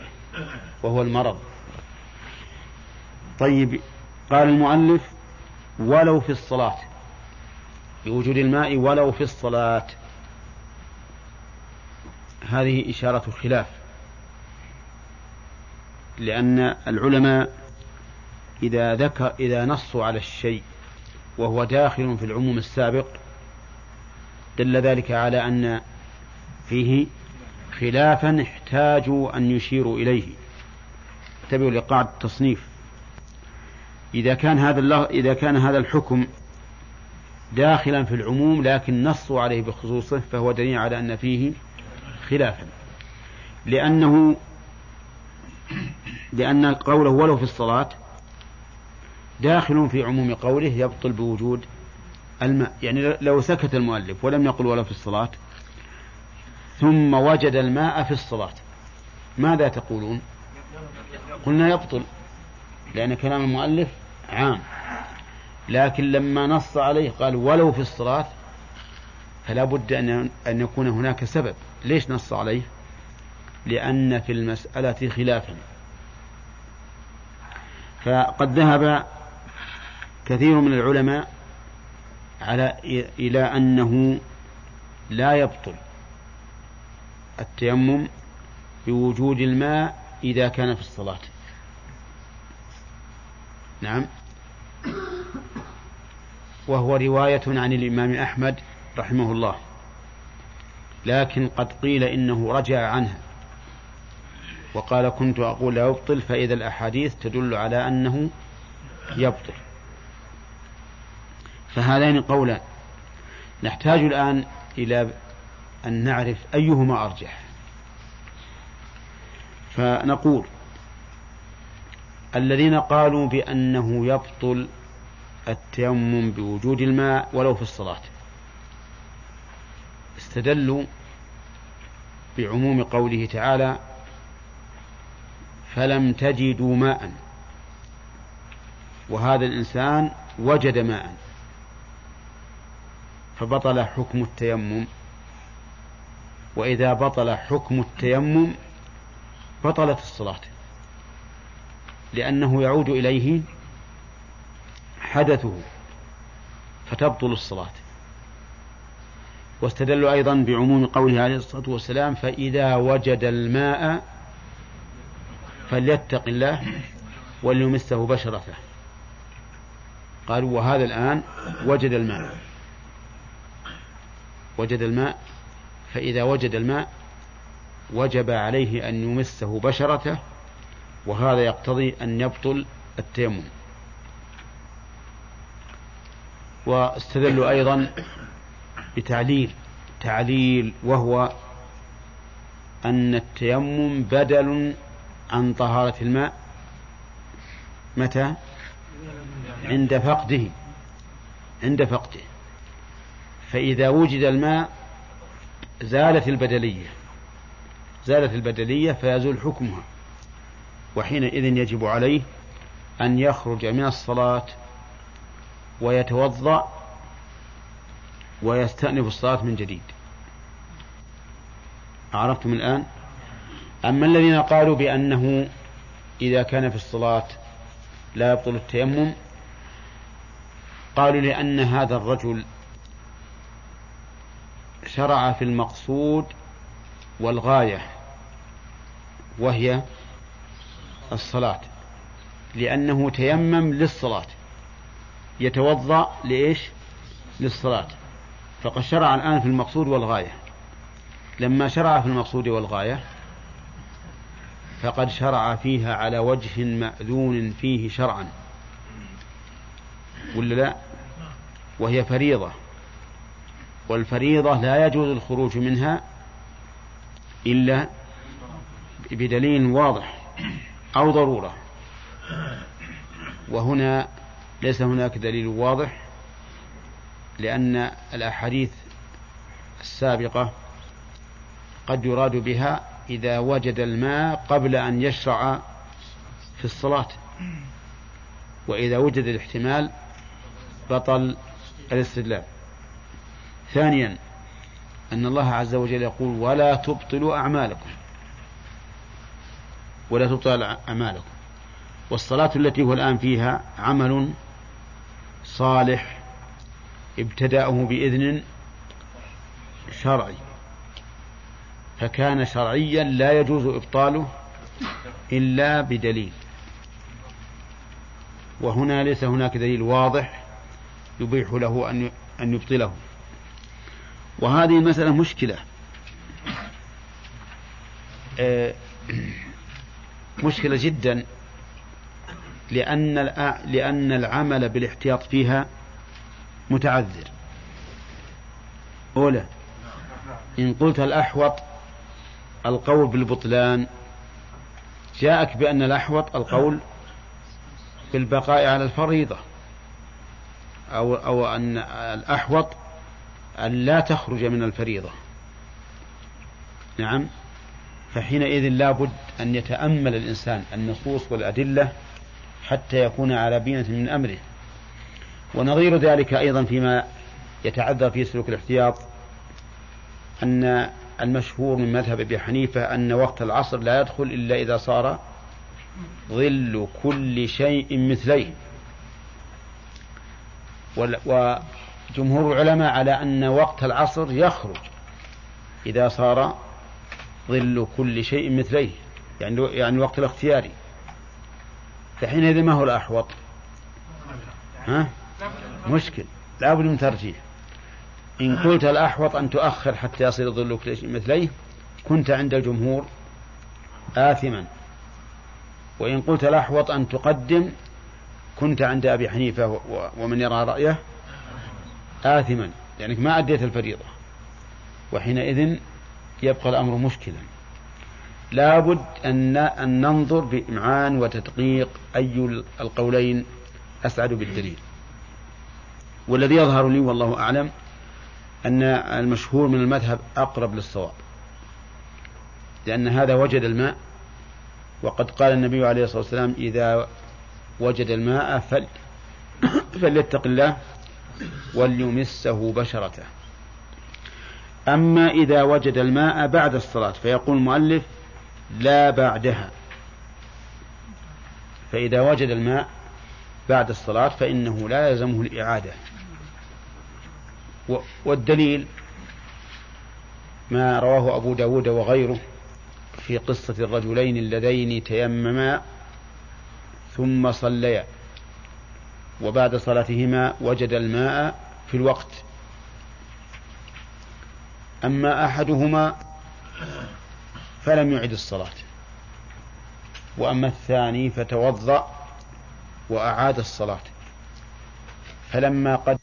وهو المرض. طيب قال المؤلف ولو في الصلاة بوجود الماء ولو في الصلاة. هذه إشارة خلاف لأن العلماء إذا ذكر إذا نصوا على الشيء وهو داخل في العموم السابق دل ذلك على أن فيه خلافا احتاجوا أن يشيروا إليه. انتبهوا لقاعدة التصنيف. إذا كان هذا إذا كان هذا الحكم داخلا في العموم لكن نصوا عليه بخصوصه فهو دليل على أن فيه خلافا. لأنه لأن قوله ولو في الصلاة داخل في عموم قوله يبطل بوجود الماء يعني لو سكت المؤلف ولم يقل ولو في الصلاة ثم وجد الماء في الصلاة. ماذا تقولون؟ قلنا يبطل لأن كلام المؤلف عام. لكن لما نص عليه قال ولو في الصلاة فلا بد أن أن يكون هناك سبب. ليش نص عليه؟ لأن في المسألة خلافا. فقد ذهب كثير من العلماء على إلى أنه لا يبطل التيمم بوجود الماء إذا كان في الصلاة. نعم. وهو رواية عن الإمام أحمد رحمه الله. لكن قد قيل إنه رجع عنها. وقال كنت أقول لا يبطل فإذا الأحاديث تدل على أنه يبطل. فهذان قولان. نحتاج الآن إلى أن نعرف أيهما أرجح. فنقول الذين قالوا بأنه يبطل التيمم بوجود الماء ولو في الصلاة استدلوا بعموم قوله تعالى فلم تجدوا ماء. وهذا الإنسان وجد ماء. فبطل حكم التيمم. وإذا بطل حكم التيمم بطلت الصلاة. لأنه يعود إليه حدثه فتبطل الصلاة. واستدلوا أيضا بعموم قوله عليه الصلاة والسلام فإذا وجد الماء فليتق الله وليمسه بشرته. قالوا وهذا الآن وجد الماء. وجد الماء فإذا وجد الماء وجب عليه أن يمسه بشرته وهذا يقتضي أن يبطل التيمم. واستدلوا أيضا بتعليل تعليل وهو أن التيمم بدل عن طهارة الماء متى؟ عند فقده. عند فقده. فإذا وجد الماء زالت البدلية. زالت البدلية فيزول حكمها. وحينئذ يجب عليه أن يخرج من الصلاة ويتوضأ ويستأنف الصلاة من جديد. عرفتم الآن؟ أما الذين قالوا بأنه إذا كان في الصلاة لا يبطل التيمم قالوا لأن هذا الرجل شرع في المقصود والغاية وهي الصلاة لأنه تيمم للصلاة يتوضأ لإيش؟ للصلاة فقد شرع الآن في المقصود والغاية. لما شرع في المقصود والغاية فقد شرع فيها على وجه مأذون فيه شرعا. ولا لا؟ وهي فريضة. والفريضة لا يجوز الخروج منها إلا بدليل واضح أو ضرورة. وهنا ليس هناك دليل واضح لأن الأحاديث السابقة قد يراد بها إذا وجد الماء قبل أن يشرع في الصلاة. وإذا وجد الاحتمال بطل الاستدلال. ثانيا أن الله عز وجل يقول ولا تبطلوا أعمالكم. ولا تبطل أعمالكم. والصلاة التي هو الآن فيها عمل صالح ابتدأه بإذن شرعي. فكان شرعيا لا يجوز إبطاله إلا بدليل. وهنا ليس هناك دليل واضح يبيح له أن أن يبطله. وهذه المسألة مشكلة. آه، مشكلة جدا لأن لأن العمل بالاحتياط فيها متعذر. أولى إن قلت الأحوط القول بالبطلان. جاءك بأن الأحوط القول بالبقاء على الفريضة. أو أو أن الأحوط أن لا تخرج من الفريضة. نعم. فحينئذ لا بد أن يتأمل الإنسان النصوص والأدلة حتى يكون على بينة من أمره. ونظير ذلك أيضا فيما يتعذر في سلوك الاحتياط أن المشهور من مذهب أبي حنيفة أن وقت العصر لا يدخل إلا إذا صار ظل كل شيء مثليه. وجمهور العلماء على أن وقت العصر يخرج إذا صار ظل كل شيء مثليه يعني يعني الوقت الاختياري. فحينئذ ما هو الأحوط؟ ها؟ مشكل. لا بد من ترجيح. إن قلت الأحوط أن تؤخر حتى يصير ظل كل شيء مثليه كنت عند الجمهور آثما. وإن قلت الأحوط أن تقدم كنت عند أبي حنيفة ومن يرى رأيه آثما. لأنك ما أديت الفريضة. وحينئذ يبقى الأمر مشكلا. لابد أن أن ننظر بإمعان وتدقيق أي القولين أسعد بالدليل. والذي يظهر لي والله أعلم أن المشهور من المذهب أقرب للصواب لأن هذا وجد الماء وقد قال النبي عليه الصلاة والسلام إذا وجد الماء فل فليتق الله وليمسه بشرته. أما إذا وجد الماء بعد الصلاة فيقول المؤلف لا بعدها. فإذا وجد الماء بعد الصلاة فإنه لا يلزمه الإعادة. والدليل ما رواه أبو داود وغيره في قصة الرجلين اللذين تيمما ثم صليا. وبعد صلاتهما وجد الماء في الوقت. أما أحدهما فلم يعد الصلاة. وأما الثاني فتوضأ وأعاد الصلاة. فلما قد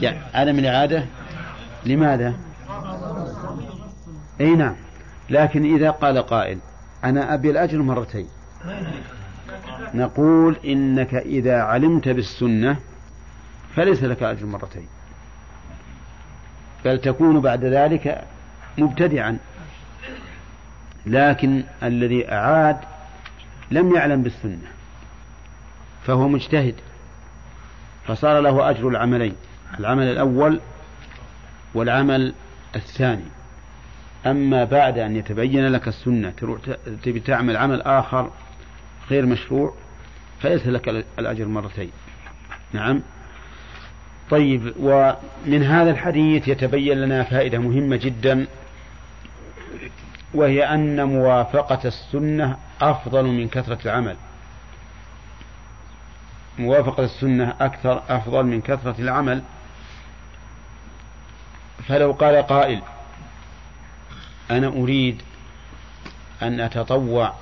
يعني عدم الإعادة لماذا؟ أي نعم. لكن إذا قال قائل أنا أبي الأجر مرتين. نقول إنك إذا علمت بالسنة فليس لك أجر مرتين. بل تكون بعد ذلك مبتدعا. لكن الذي أعاد لم يعلم بالسنة فهو مجتهد فصار له أجر العملين. العمل الأول والعمل الثاني. أما بعد أن يتبين لك السنة تروح تبي تعمل عمل آخر غير مشروع فليس لك الأجر مرتين. نعم. طيب ومن هذا الحديث يتبين لنا فائدة مهمة جدا وهي أن موافقة السنة أفضل من كثرة العمل. موافقة السنة أكثر أفضل من كثرة العمل. فلو قال قائل أنا أريد أن أتطوع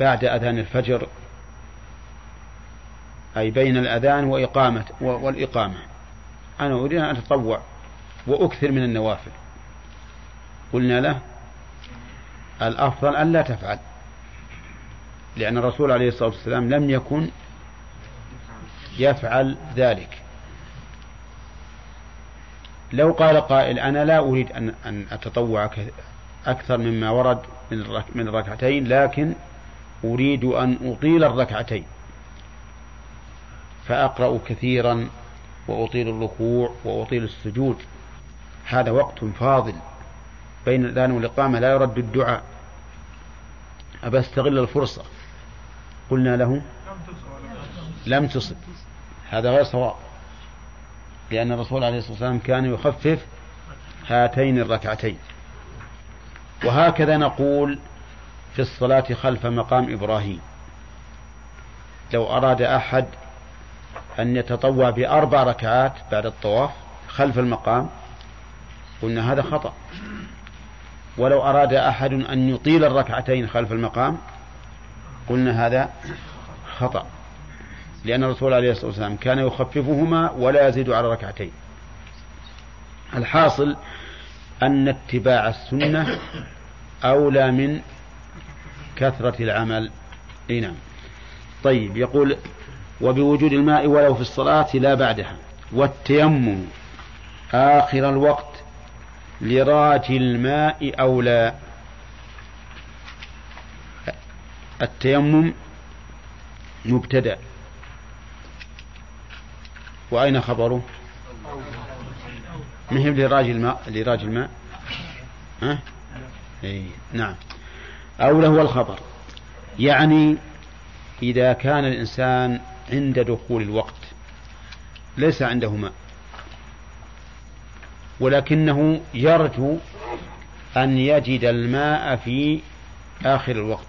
بعد أذان الفجر أي بين الأذان وإقامة والإقامة. أنا أريد أن أتطوع وأكثر من النوافل. قلنا له الأفضل أن لا تفعل لأن الرسول عليه الصلاة والسلام لم يكن يفعل ذلك. لو قال قائل أنا لا أريد أن أن أتطوع أكثر مما ورد من الركعتين لكن أريد أن أطيل الركعتين. فأقرأ كثيرا وأطيل الركوع وأطيل السجود. هذا وقت فاضل بين الآن والإقامة لا يرد الدعاء. أبى أستغل الفرصة. قلنا له لم تصب هذا غير صواب. لأن الرسول عليه الصلاة والسلام كان يخفف هاتين الركعتين. وهكذا نقول في الصلاة خلف مقام إبراهيم. لو أراد أحد أن يتطوع بأربع ركعات بعد الطواف خلف المقام قلنا هذا خطأ. ولو أراد أحد أن يطيل الركعتين خلف المقام قلنا هذا خطأ. لأن الرسول عليه الصلاة والسلام كان يخففهما ولا يزيد على ركعتين. الحاصل أن اتباع السنة أولى من كثرة العمل. إي نعم. طيب يقول وبوجود الماء ولو في الصلاة لا بعدها. والتيمم آخر الوقت لراج الماء أولى التيمم مبتدأ. وأين خبره؟ ما هي لراج الماء؟ لراج الماء؟ ها؟ إيه نعم. أولى هو الخبر. يعني إذا كان الإنسان عند دخول الوقت ليس عنده ماء ولكنه يرجو أن يجد الماء في آخر الوقت.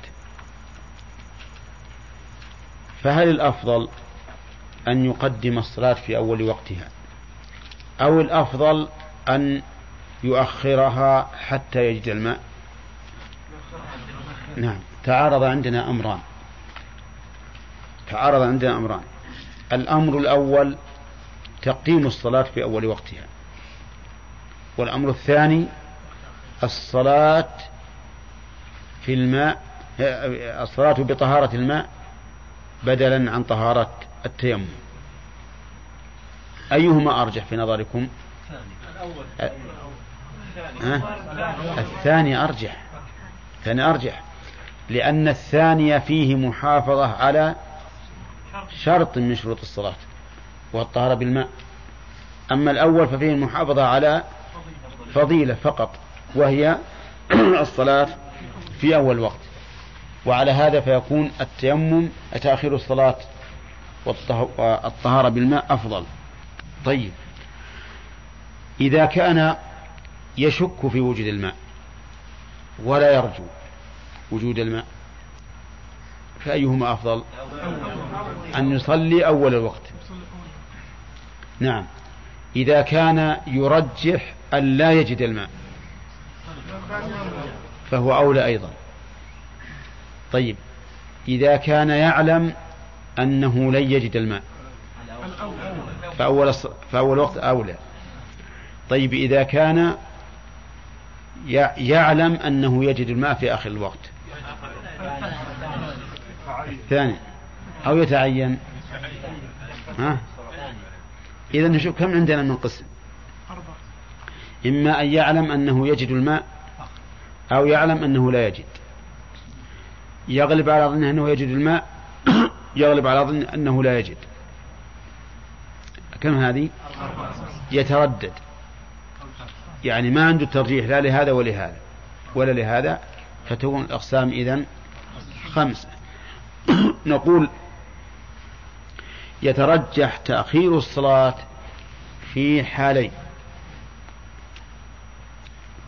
فهل الأفضل أن يقدم الصلاة في أول وقتها أو الأفضل أن يؤخرها حتى يجد الماء. نعم تعارض عندنا أمران. تعارض عندنا أمران. الأمر الأول تقديم الصلاة في أول وقتها والأمر الثاني الصلاة في الماء الصلاة بطهارة الماء بدلا عن طهارة التيمم. أيهما أرجح في نظركم؟ الثاني أرجح. الثاني أرجح. لأن الثاني فيه محافظة على شرط من شروط الصلاة والطهارة بالماء. أما الأول ففيه المحافظة على فضيلة فقط وهي الصلاة في أول وقت. وعلى هذا فيكون التيمم تأخير الصلاة والطهارة بالماء أفضل. طيب. إذا كان يشك في وجود الماء ولا يرجو وجود الماء فأيهما أفضل؟ أن يصلي أول الوقت. نعم. إذا كان يرجح أن لا يجد الماء فهو أولى أيضا. طيب. إذا كان يعلم أنه لن يجد الماء. فأول, فأول وقت أولى. طيب إذا كان يعلم أنه يجد الماء في آخر الوقت. الثاني أو يتعين. ها؟ إذا نشوف كم عندنا من قسم؟ إما أن يعلم أنه يجد الماء أو يعلم أنه لا يجد. يغلب على ظنه أنه يجد الماء. يغلب على ظنه أنه لا يجد. كم هذه؟ يتردد. يعني ما عنده ترجيح لا لهذا ولهذا ولا لهذا فتكون الأقسام إذن خمسة نقول يترجح تأخير الصلاة في حالين.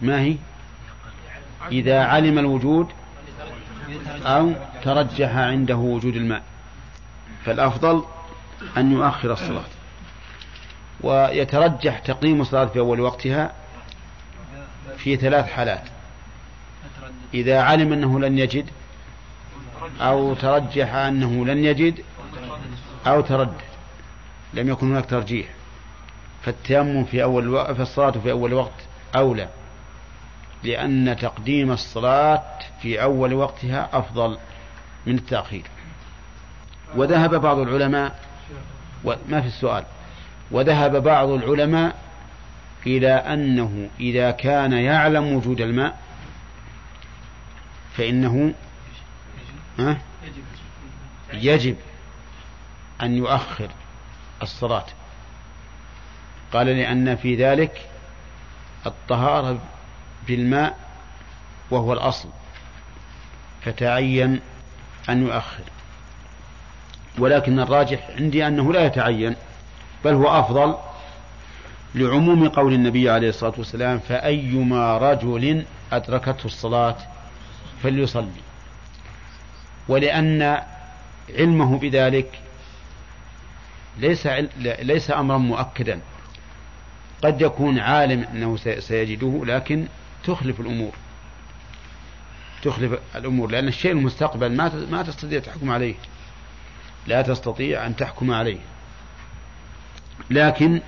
ما هي؟ إذا علم الوجود أو ترجح عنده وجود الماء. فالأفضل أن يؤخر الصلاة. ويترجح تقييم الصلاة في أول وقتها في ثلاث حالات. إذا علم أنه لن يجد أو ترجح أنه لن يجد أو تردد. لم يكن هناك ترجيح. فالتيمم في أول وقت فالصلاة في أول وقت أولى. لأن تقديم الصلاة في أول وقتها أفضل من التأخير. وذهب بعض العلماء ما في السؤال. وذهب بعض العلماء إلى أنه إذا كان يعلم وجود الماء فإنه يجب أن يؤخر الصلاة. قال لأن في ذلك الطهارة بالماء وهو الأصل فتعين أن يؤخر. ولكن الراجح عندي أنه لا يتعين بل هو أفضل لعموم قول النبي عليه الصلاة والسلام فأيما رجل أدركته الصلاة فليصلي. ولأن علمه بذلك ليس ليس أمرا مؤكدا. قد يكون عالم أنه سيجده لكن تخلف الأمور. تخلف الأمور لأن الشيء المستقبل ما ما تستطيع تحكم عليه. لا تستطيع أن تحكم عليه. لكن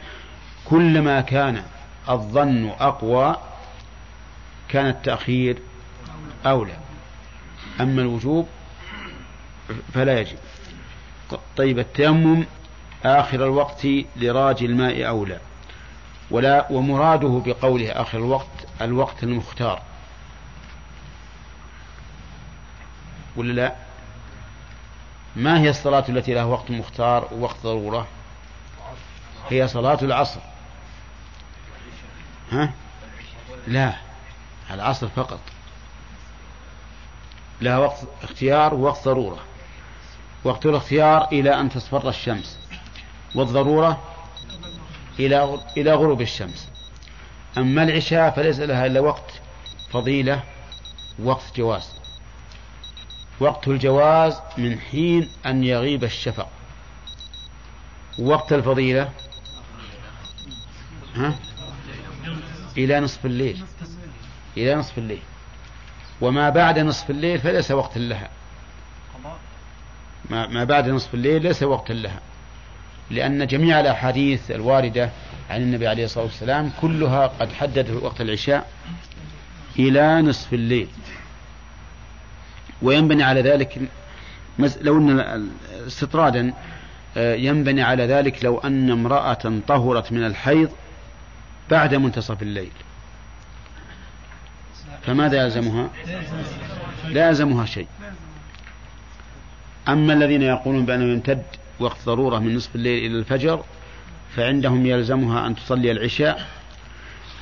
كلما كان الظن أقوى كان التأخير أولى. أما الوجوب فلا يجب. طيب التيمم آخر الوقت لراج الماء أولى. ولا ومراده بقوله آخر الوقت الوقت المختار. ولا لا؟ ما هي الصلاة التي لها وقت مختار ووقت ضرورة؟ هي صلاة العصر. ها؟ لا العصر فقط. لها وقت اختيار ووقت ضرورة. وقت الاختيار إلى أن تصفر الشمس. والضرورة إلى إلى غروب الشمس. أما العشاء فليس لها إلا وقت فضيلة وقت جواز. وقت الجواز من حين أن يغيب الشفق. وقت الفضيلة. ها؟ إلى نصف الليل. إلى نصف الليل. وما بعد نصف الليل فليس وقت لها. ما بعد نصف الليل ليس وقتا لها. لأن جميع الأحاديث الواردة عن النبي عليه الصلاة والسلام كلها قد حددت وقت العشاء إلى نصف الليل. وينبني على ذلك لو أن استطرادا آه، ينبني على ذلك لو أن امرأة طهرت من الحيض بعد منتصف الليل. فماذا يلزمها؟ لا يلزمها شيء. أما الذين يقولون بأنه يمتد وقت ضرورة من نصف الليل إلى الفجر فعندهم يلزمها أن تصلي العشاء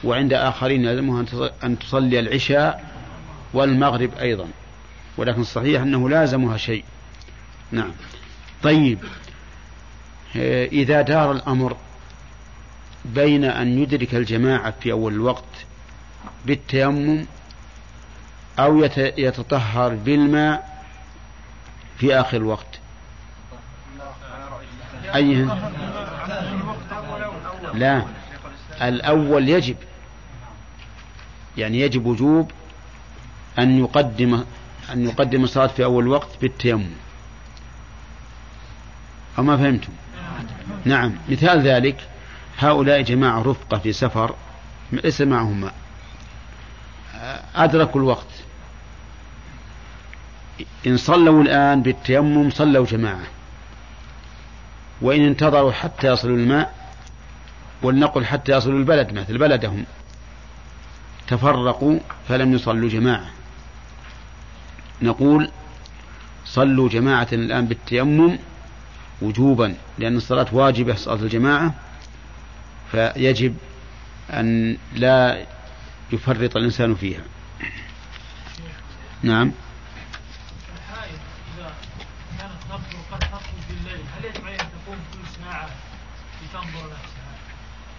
وعند آخرين يلزمها أن تصلي العشاء والمغرب أيضا. ولكن الصحيح أنه لازمها شيء. نعم. طيب. إذا دار الأمر بين أن يدرك الجماعة في أول الوقت بالتيمم أو يتطهر بالماء في آخر الوقت. أيها لا. الأول يجب. يعني يجب وجوب أن يقدم أن يقدم الصلاة في أول وقت بالتيمم. أو ما فهمتم؟ نعم. مثال ذلك هؤلاء جماعة رفقة في سفر ليس معهم ماء أدركوا الوقت. إن صلوا الآن بالتيمم صلوا جماعة. وإن انتظروا حتى يصلوا الماء ولنقل حتى يصلوا البلد مثل بلدهم تفرقوا فلم يصلوا جماعة. نقول صلوا جماعة الآن بالتيمم وجوبا لأن الصلاة واجبة صلاة الجماعة. فيجب أن لا يفرط الإنسان فيها. نعم؟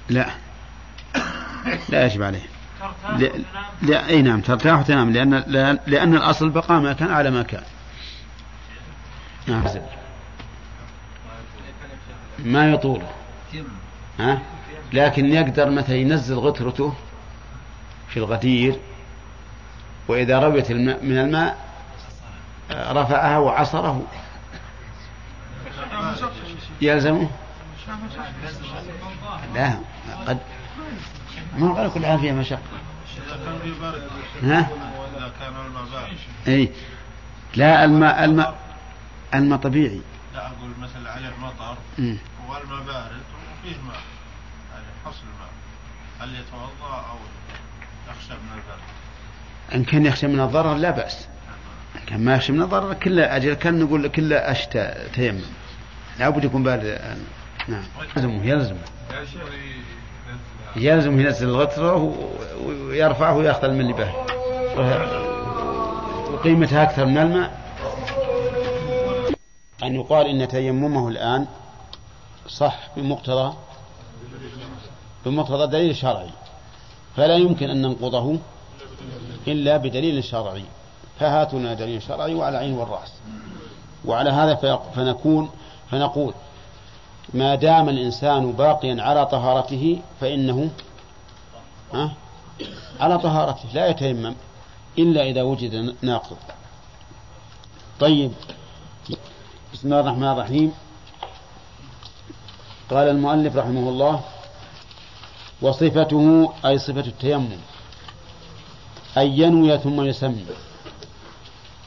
لا. لا يجب عليه. لا أي نعم ترتاح وتنام لأن لأن الأصل بقاء ما كان على ما كان. نعم. ما يطول. ها؟ لكن يقدر مثلا ينزل غترته في الغدير وإذا رويت الماء من الماء رفعها وعصره. يلزمه؟ لا قد ما قال كل عام فيها مشقة إذا كان في برد ها؟ إذا كان الماء بارد اي لا الماء الماء الماء طبيعي لا أقول مثلا عليه مطر مم. والماء بارد وفيه ماء يعني حصل ماء. هل يتوضأ أو يخشى من البرد؟ إن كان يخشى من الضرر لا بأس. إن كان ما يخشى من الضرر كله أجل كان نقول كله أشتى تيمم. لابد يكون بارد نعم. يلزمه يلزمه. يلزم ينزل الغترة و- ويرفعه ويأخذ الماء اللي به. وقيمتها أكثر من الماء. أن يقال إن تيممه الآن صح بمقتضى بمقتضى دليل شرعي. فلا يمكن أن ننقضه إلا بدليل شرعي. فهاتنا دليل شرعي وعلى عين والرأس. وعلى هذا فنكون فنقول ما دام الإنسان باقيا على طهارته فإنه ها؟ على طهارته لا يتيمم إلا إذا وجد ناقض. طيب بسم الله الرحمن الرحيم. قال المؤلف رحمه الله وصفته أي صفة التيمم أن ينوي ثم يسمي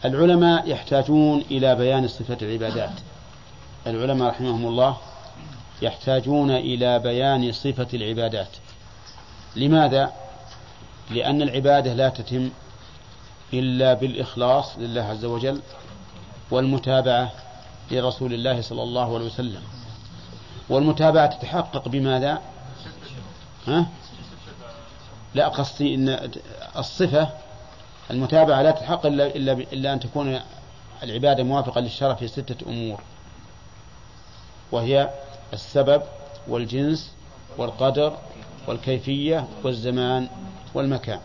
العلماء يحتاجون إلى بيان صفة العبادات. العلماء رحمهم الله يحتاجون إلى بيان صفة العبادات لماذا؟ لأن العبادة لا تتم إلا بالإخلاص لله عز وجل والمتابعة لرسول الله صلى الله عليه وسلم والمتابعة تتحقق بماذا؟ ها؟ لا قصدي إن الصفة المتابعة لا تتحقق إلا إلا إلا أن تكون العبادة موافقة للشرع في ستة أمور وهي السبب والجنس والقدر والكيفية والزمان والمكان.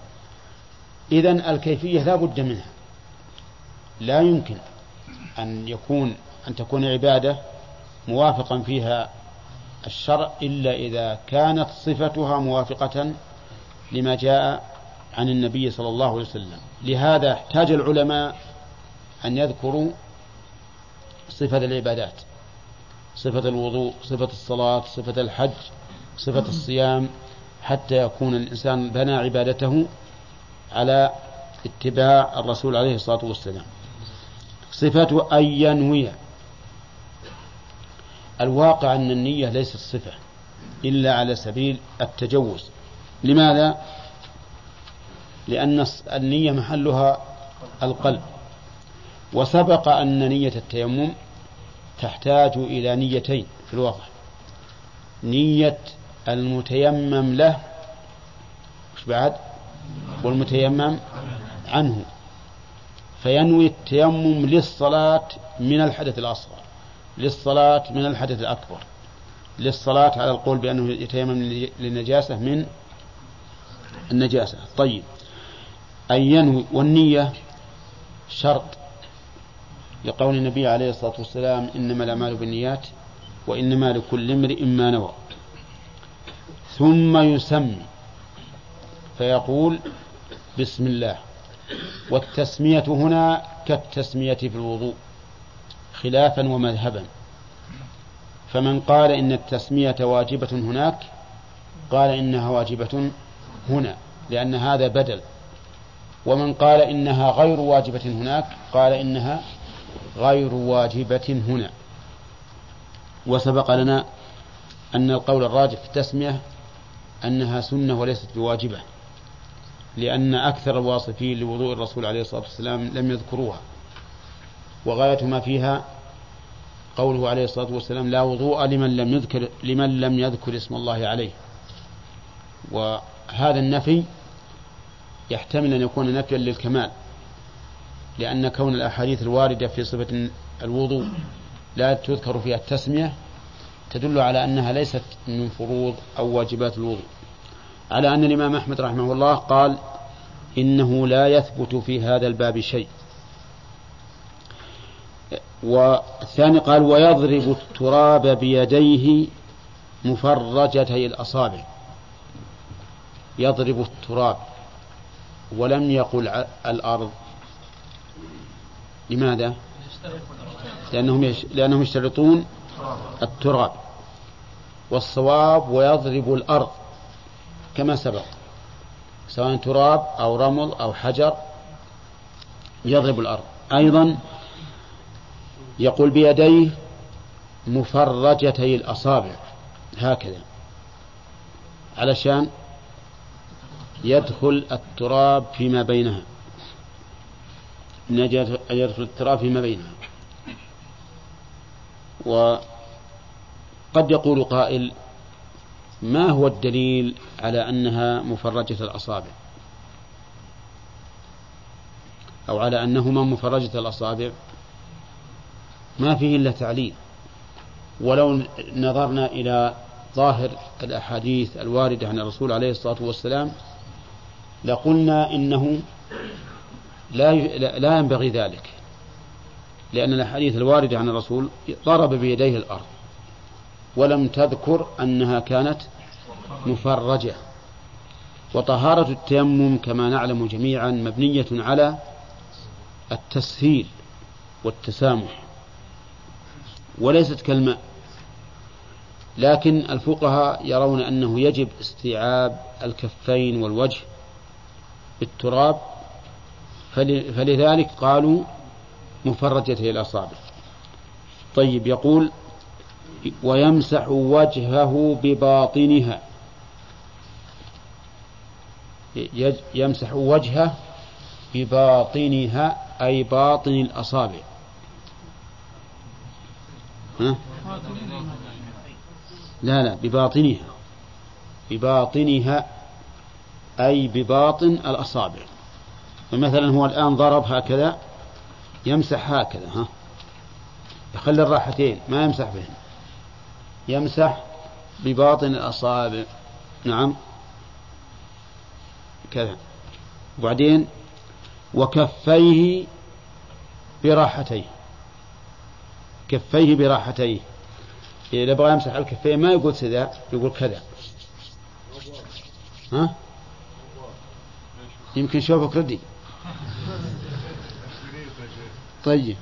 اذا الكيفية لا بد منها. لا يمكن أن يكون أن تكون عبادة موافقا فيها الشرع إلا إذا كانت صفتها موافقة لما جاء عن النبي صلى الله عليه وسلم. لهذا احتاج العلماء أن يذكروا صفة العبادات. صفة الوضوء صفة الصلاة صفة الحج صفة الصيام حتى يكون الإنسان بنى عبادته على اتباع الرسول عليه الصلاة والسلام. صفة أن ينوي الواقع أن النية ليست صفة إلا على سبيل التجوز. لماذا؟ لأن النية محلها القلب. وسبق أن نية التيمم تحتاج إلى نيتين في الواقع نية المتيمم له مش بعد؟ والمتيمم عنه. فينوي التيمم للصلاة من الحدث الأصغر للصلاة من الحدث الأكبر. للصلاة على القول بأنه يتيمم للنجاسة من النجاسة. طيب. أن ينوي والنية شرط. لقول النبي عليه الصلاة والسلام إنما الأعمال بالنيات وإنما لكل امرئ ما نوى. ثم يسمي فيقول بسم الله. والتسمية هنا كالتسمية في الوضوء خلافا ومذهبا. فمن قال إن التسمية واجبة هناك قال إنها واجبة هنا لأن هذا بدل. ومن قال إنها غير واجبة هناك قال إنها غير واجبة هنا. وسبق لنا أن القول الراجح في التسمية أنها سنة وليست بواجبة لأن أكثر الواصفين لوضوء الرسول عليه الصلاة والسلام لم يذكروها. وغاية ما فيها قوله عليه الصلاة والسلام لا وضوء لمن لم يذكر لمن لم يذكر اسم الله عليه. وهذا النفي يحتمل أن يكون نفيا للكمال. لأن كون الأحاديث الواردة في صفة الوضوء لا تذكر فيها التسمية تدل على أنها ليست من فروض أو واجبات الوضوء. على أن الإمام أحمد رحمه الله قال إنه لا يثبت في هذا الباب شيء. والثاني قال ويضرب التراب بيديه مفرجتي الأصابع. يضرب التراب ولم يقل الأرض. لماذا؟ لأنهم يش... لأنهم يشترطون التراب والصواب ويضرب الأرض كما سبق سواء تراب أو رمل أو حجر يضرب الأرض أيضا يقول بيديه مفرجتي الأصابع هكذا علشان يدخل التراب فيما بينها يدخل التراب فيما بينها وقد يقول قائل ما هو الدليل على أنها مفرجة الأصابع؟ أو على أنهما مفرجة الأصابع؟ ما فيه إلا تعليل. ولو نظرنا إلى ظاهر الأحاديث الواردة عن الرسول عليه الصلاة والسلام لقلنا إنه لا لا ينبغي ذلك. لأن الأحاديث الواردة عن الرسول ضرب بيديه الأرض ولم تذكر أنها كانت مفرجة. وطهارة التيمم كما نعلم جميعا مبنية على التسهيل والتسامح وليست كالماء. لكن الفقهاء يرون أنه يجب استيعاب الكفين والوجه بالتراب فلذلك قالوا مفرجته الأصابع. طيب يقول ويمسح وجهه بباطنها. يمسح وجهه بباطنها أي باطن الأصابع. ها؟ لا لا بباطنها. بباطنها أي بباطن الأصابع. فمثلا هو الآن ضرب هكذا يمسح هكذا ها؟ يخلي الراحتين ما يمسح بهن. يمسح بباطن الأصابع. نعم. كذا. وبعدين وكفيه براحتيه. كفيه براحتيه. إذا بغى يمسح الكفين ما يقول كذا يقول كذا. ها؟ يمكن شوفك ردي. طيب.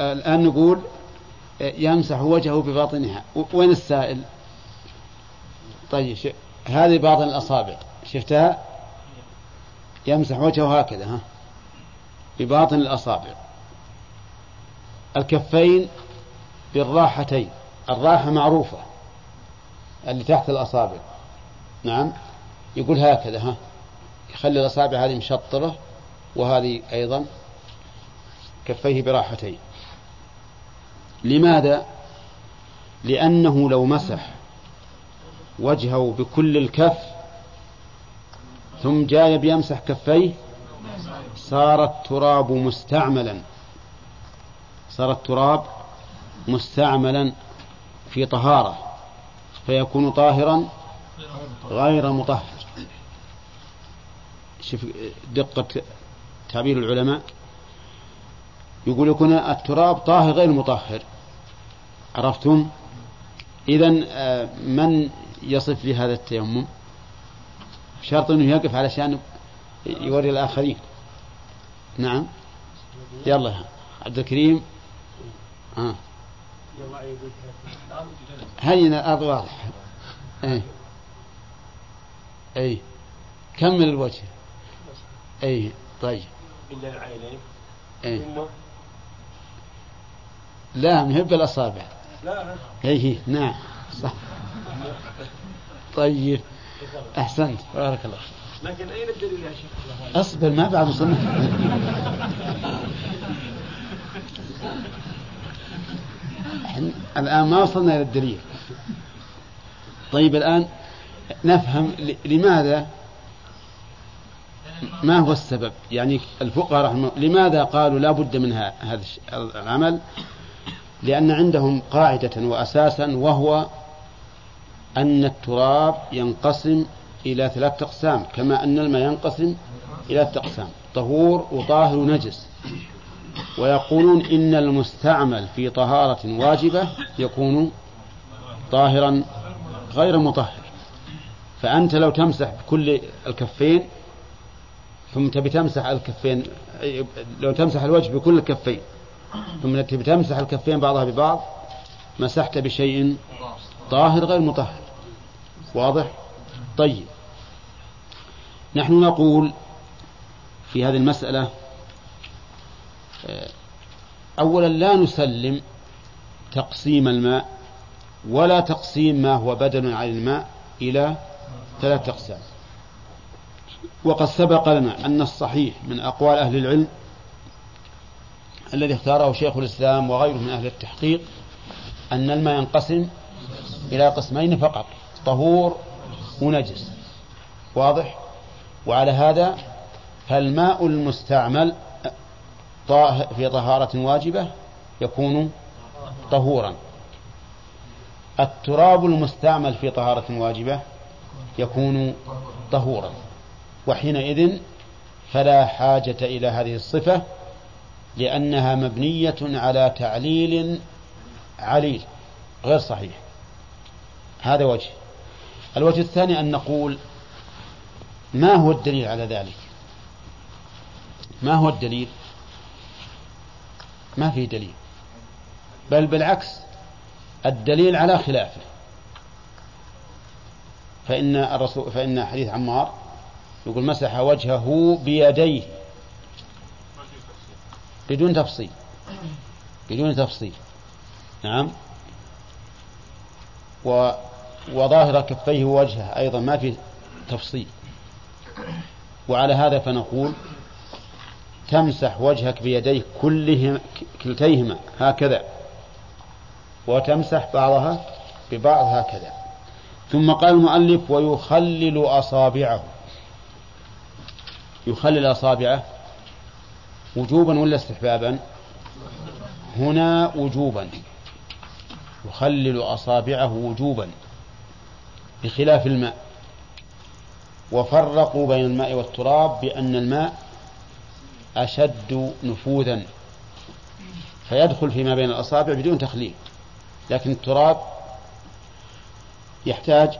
الآن نقول يمسح وجهه بباطنها. وين السائل؟ طيب هذه باطن الأصابع. شفتها؟ يمسح وجهه هكذا ها. بباطن الأصابع. الكفين بالراحتين. الراحة معروفة اللي تحت الأصابع. نعم. يقول هكذا ها. يخلي الأصابع هذه مشطرة وهذه أيضا كفيه براحتين. لماذا؟ لأنه لو مسح وجهه بكل الكف ثم جاء بيمسح كفيه صار التراب مستعملا. صار التراب مستعملا في طهارة فيكون طاهرا غير مطهر. شوف دقة تعبير العلماء يقول يكون التراب طاهر غير مطهر. عرفتم؟ إذا آه، من يصف لهذا التيمم؟ شرط أنه يقف علشان يوري الآخرين. نعم. يلا عبد الكريم. ها هذه الأرض واضحة. أي أي كمل الوجه. أي طيب. إلا العينين. أي لا نهب الأصابع لا. أي نعم صح. طيب. أحسنت. بارك الله لكن أين الدليل يا شيخ؟ أصبر ما بعد وصلنا الآن ما وصلنا إلى الدليل. طيب الآن نفهم لماذا ما هو السبب؟ يعني الفقهاء رحمه لماذا قالوا لا بد من هذا العمل؟ لأن عندهم قاعدة وأساسا وهو أن التراب ينقسم إلى ثلاثة أقسام كما أن الماء ينقسم إلى أقسام طهور وطاهر ونجس. ويقولون إن المستعمل في طهارة واجبة يكون طاهرا غير مطهر. فأنت لو تمسح بكل الكفين ثم تبي تمسح الكفين لو تمسح الوجه بكل الكفين. ثم تبي تمسح الكفين بعضها ببعض مسحت بشيء طاهر غير مطهر. واضح؟ طيب. نحن نقول في هذه المسألة أولا لا نسلم تقسيم الماء ولا تقسيم ما هو بدل عن الماء إلى ثلاثة أقسام. وقد سبق لنا أن الصحيح من أقوال أهل العلم الذي اختاره شيخ الإسلام وغيره من أهل التحقيق أن الماء ينقسم إلى قسمين فقط طهور ونجس واضح؟ وعلى هذا فالماء المستعمل في طهارة واجبة يكون طهورا. التراب المستعمل في طهارة واجبة يكون طهورا. وحينئذ فلا حاجة إلى هذه الصفة لأنها مبنية على تعليل عليل غير صحيح. هذا وجه. الوجه الثاني أن نقول ما هو الدليل على ذلك؟ ما هو الدليل؟ ما في دليل. بل بالعكس الدليل على خلافه. فإن الرسول فإن حديث عمار يقول مسح وجهه بيديه بدون تفصيل. بدون تفصيل. نعم. و وظاهر كفيه ووجهه أيضا ما في تفصيل. وعلى هذا فنقول تمسح وجهك بيديك كلهم كلتيهما هكذا. وتمسح بعضها ببعض هكذا. ثم قال المؤلف ويخلل أصابعه. يخلل أصابعه وجوبا ولا استحبابا؟ هنا وجوبا. يخلل أصابعه وجوبا بخلاف الماء. وفرقوا بين الماء والتراب بأن الماء أشد نفوذا. فيدخل فيما بين الأصابع بدون تخليل. لكن التراب يحتاج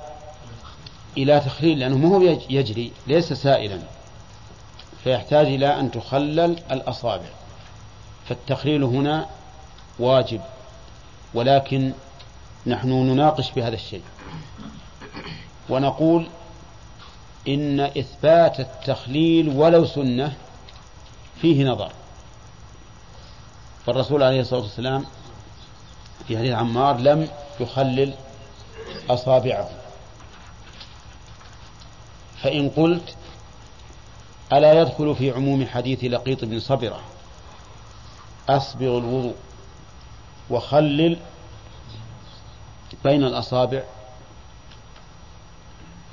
إلى تخليل لأنه ما هو يجري ليس سائلا. فيحتاج إلى أن تخلل الأصابع. فالتخليل هنا واجب ولكن نحن نناقش بهذا الشيء. ونقول إن إثبات التخليل ولو سنة فيه نظر. فالرسول عليه الصلاة والسلام في حديث عمار لم يخلل أصابعه. فإن قلت ألا يدخل في عموم حديث لقيط بن صبرة؟ أصبغ الوضوء وخلل بين الأصابع.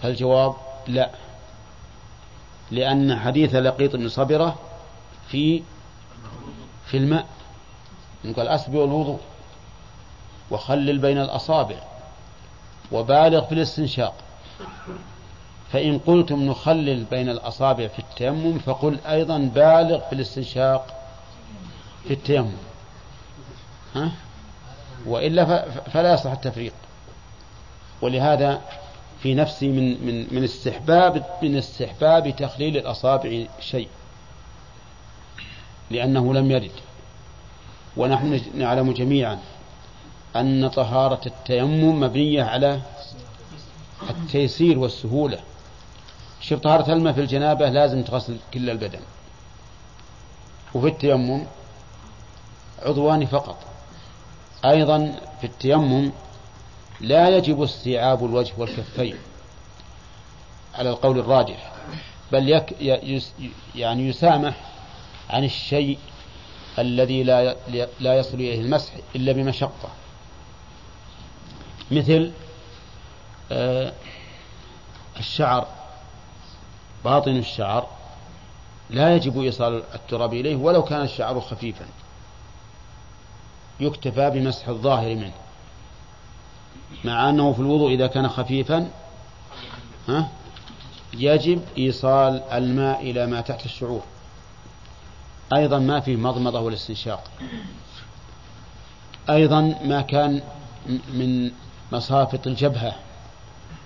فالجواب لا لأن حديث لقيط بن صبرة في في الماء. قال أسبغ الوضوء وخلل بين الأصابع وبالغ في الاستنشاق. فإن قلتم نخلل بين الأصابع في التيمم فقل أيضا بالغ في الاستنشاق في التيمم. ها؟ وإلا فلا يصح التفريق. ولهذا في نفسي من من من استحباب من استحباب تخليل الأصابع شيء لأنه لم يرد. ونحن نعلم جميعا أن طهارة التيمم مبنية على التيسير والسهولة. شوف طهارة الماء في الجنابة لازم تغسل كل البدن. وفي التيمم عضوان فقط. أيضا في التيمم لا يجب استيعاب الوجه والكفين على القول الراجح بل يك يعني يسامح عن الشيء الذي لا لا يصل إليه المسح إلا بمشقة. مثل آه، الشعر. باطن الشعر لا يجب إيصال التراب إليه ولو كان الشعر خفيفا. يكتفى بمسح الظاهر منه. مع أنه في الوضوء إذا كان خفيفا ها يجب إيصال الماء إلى ما تحت الشعور. أيضا ما فيه مضمضة والاستنشاق. أيضا ما كان من مصافط الجبهة.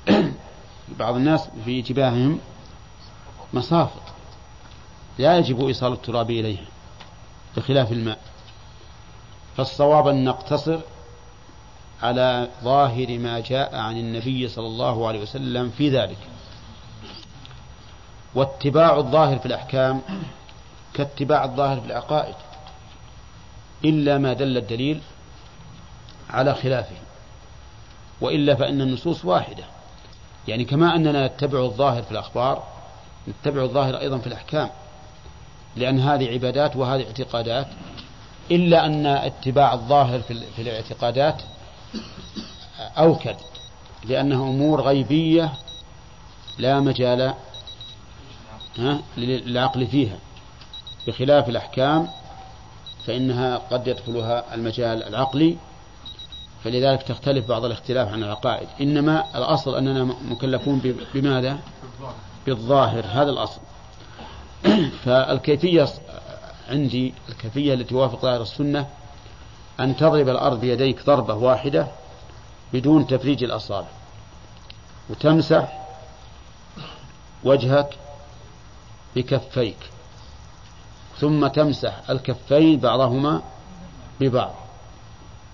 بعض الناس في جباههم مصافط لا يجب إيصال التراب إليها بخلاف الماء. فالصواب أن نقتصر على ظاهر ما جاء عن النبي صلى الله عليه وسلم في ذلك. واتباع الظاهر في الأحكام كاتباع الظاهر في العقائد إلا ما دل الدليل على خلافه وإلا فإن النصوص واحدة. يعني كما أننا نتبع الظاهر في الأخبار نتبع الظاهر أيضا في الأحكام لأن هذه عبادات وهذه اعتقادات. إلا أن اتباع الظاهر في الاعتقادات أوكد لأنها أمور غيبية لا مجال للعقل فيها. بخلاف الأحكام فإنها قد يدخلها المجال العقلي فلذلك تختلف بعض الاختلاف عن العقائد. إنما الأصل أننا مكلفون بماذا؟ بالظاهر هذا الأصل. فالكيفية عندي الكيفية التي توافق ظاهر السنة أن تضرب الأرض بيديك ضربة واحدة بدون تفريج الأصابع. وتمسح وجهك بكفيك. ثم تمسح الكفين بعضهما ببعض.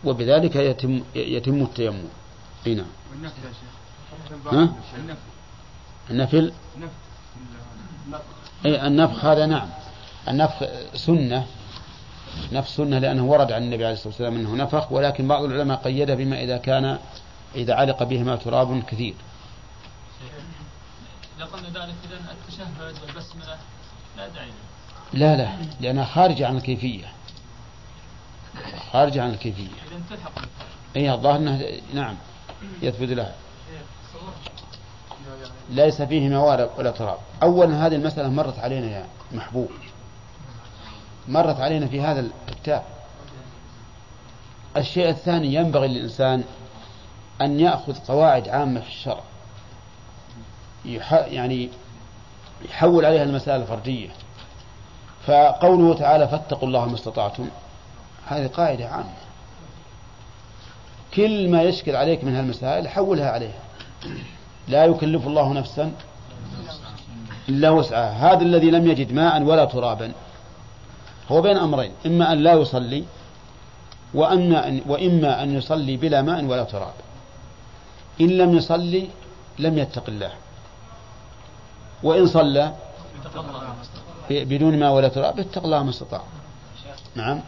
وبذلك يتم يتم التيمم. إي نعم. يا شيخ. ها؟ النفل؟ اي النفخ هذا نعم. النفخ سنة. نفس سنة لأنه ورد عن النبي عليه الصلاة والسلام أنه نفخ ولكن بعض العلماء قيده بما إذا كان إذا علق بهما تراب كثير. إذا قلنا ذلك إذا التشهد والبسملة. لا داعي لا لا لأنها خارجة عن الكيفية. خارجة عن الكيفية. إذا تلحق أي الظاهر أنه نعم يثبت لها. ليس فيه موارد ولا تراب. أولا هذه المسألة مرت علينا يا محبوب. مرت علينا في هذا الكتاب. الشيء الثاني ينبغي للإنسان أن يأخذ قواعد عامة في الشرع. يعني يحول عليها المسائل الفردية. فقوله تعالى فاتقوا الله ما استطعتم هذه قاعدة عامة. كل ما يشكل عليك من هالمسائل حولها عليها. لا يكلف الله نفسا إلا وسعها. هذا الذي لم يجد ماء ولا ترابا. هو بين أمرين إما أن لا يصلي وأما أن وإما أن يصلي بلا ماء ولا تراب. إن لم يصلي لم يتق الله. وإن صلى بدون ما ولا تراب اتق الله ما استطاع. نعم.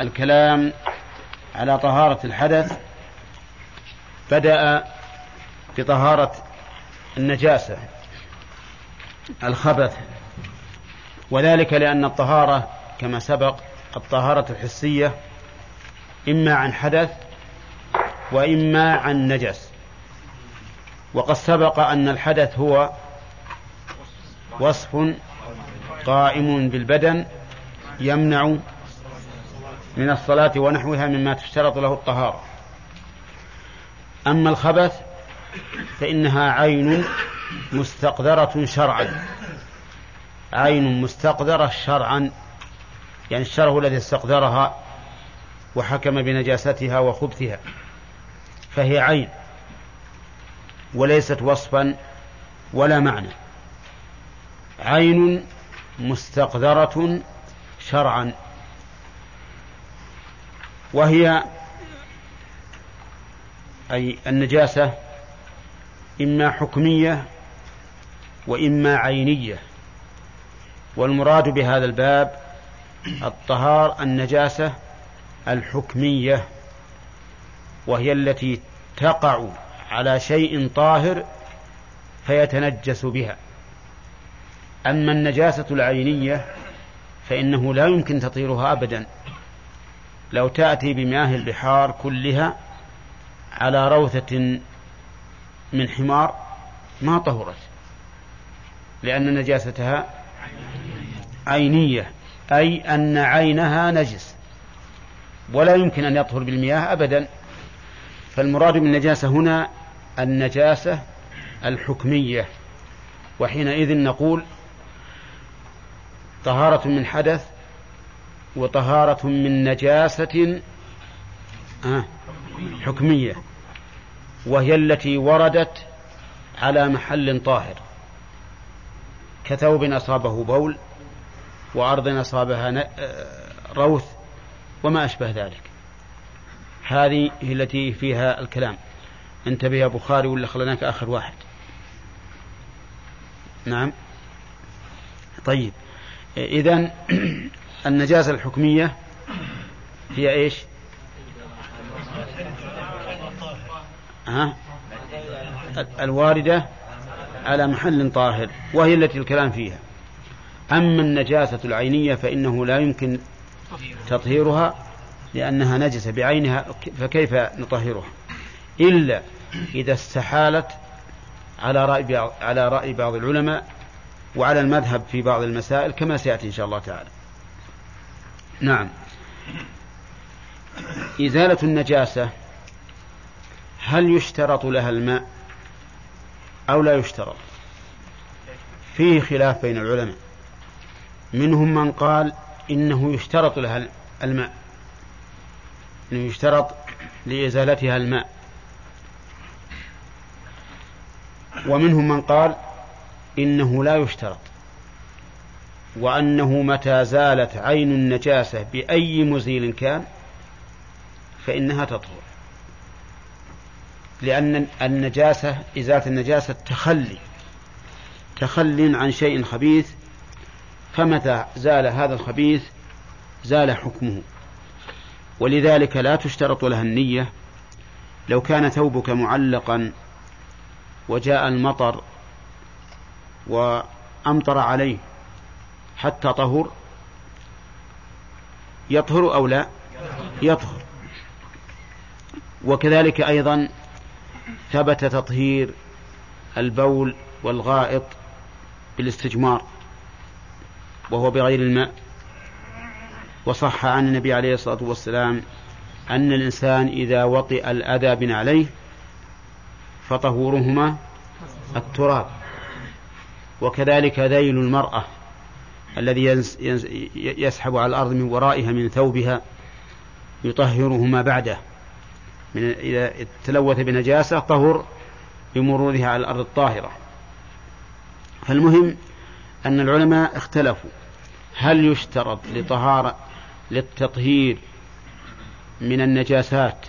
الكلام على طهارة الحدث بدأ بطهارة النجاسة الخبث وذلك لأن الطهارة كما سبق الطهارة الحسية إما عن حدث وإما عن نجس. وقد سبق أن الحدث هو وصف قائم بالبدن يمنع من الصلاة ونحوها مما تشترط له الطهارة. أما الخبث فإنها عين مستقدرة شرعا. عين مستقدرة شرعا. يعني الشرع الذي استقدرها وحكم بنجاستها وخبثها فهي عين وليست وصفا ولا معنى. عين مستقذرة شرعا. وهي أي النجاسة إما حكمية وإما عينية. والمراد بهذا الباب الطهار النجاسة الحكمية وهي التي تقع على شيء طاهر فيتنجس بها. أما النجاسة العينية فإنه لا يمكن تطهيرها أبدا. لو تأتي بمياه البحار كلها على روثة من حمار ما طهرت لأن نجاستها عينية أي أن عينها نجس ولا يمكن أن يطهر بالمياه أبدا. فالمراد بالنجاسة هنا النجاسة الحكمية. وحينئذ نقول طهارة من حدث وطهارة من نجاسة آه، حكمية. وهي التي وردت على محل طاهر. كثوب أصابه بول وأرض أصابها آه، روث وما أشبه ذلك. هذه هي التي فيها الكلام. انتبه يا بخاري ولا خلناك آخر واحد. نعم. طيب. إذا النجاسة الحكمية هي إيش؟ ها؟ الواردة على محل طاهر وهي التي الكلام فيها. أما النجاسة العينية فإنه لا يمكن تطهيرها لأنها نجسة بعينها فكيف نطهرها؟ إلا إذا استحالت على رأي على رأي بعض العلماء وعلى المذهب في بعض المسائل كما سيأتي إن شاء الله تعالى. نعم. إزالة النجاسة هل يشترط لها الماء أو لا يشترط؟ فيه خلاف بين العلماء. منهم من قال إنه يشترط لها الماء إنه يشترط لإزالتها الماء. ومنهم من قال إنه لا يشترط وأنه متى زالت عين النجاسة بأي مزيل كان فإنها تطهر. لأن النجاسة إزالة النجاسة تخلي تخل عن شيء خبيث فمتى زال هذا الخبيث زال حكمه. ولذلك لا تشترط لها النية. لو كان ثوبك معلقا وجاء المطر وأمطر عليه حتى طهر يطهر أو لا؟ يطهر. وكذلك أيضا ثبت تطهير البول والغائط بالاستجمار وهو بغير الماء. وصح عن النبي عليه الصلاة والسلام أن الإنسان إذا وطئ الأذى بنعليه فطهورهما التراب. وكذلك ذيل المرأة الذي يسحب على الأرض من ورائها من ثوبها يطهرهما بعده. من إذا تلوث بنجاسة طهر بمرورها على الأرض الطاهرة. فالمهم أن العلماء اختلفوا. هل يشترط لطهارة للتطهير من النجاسات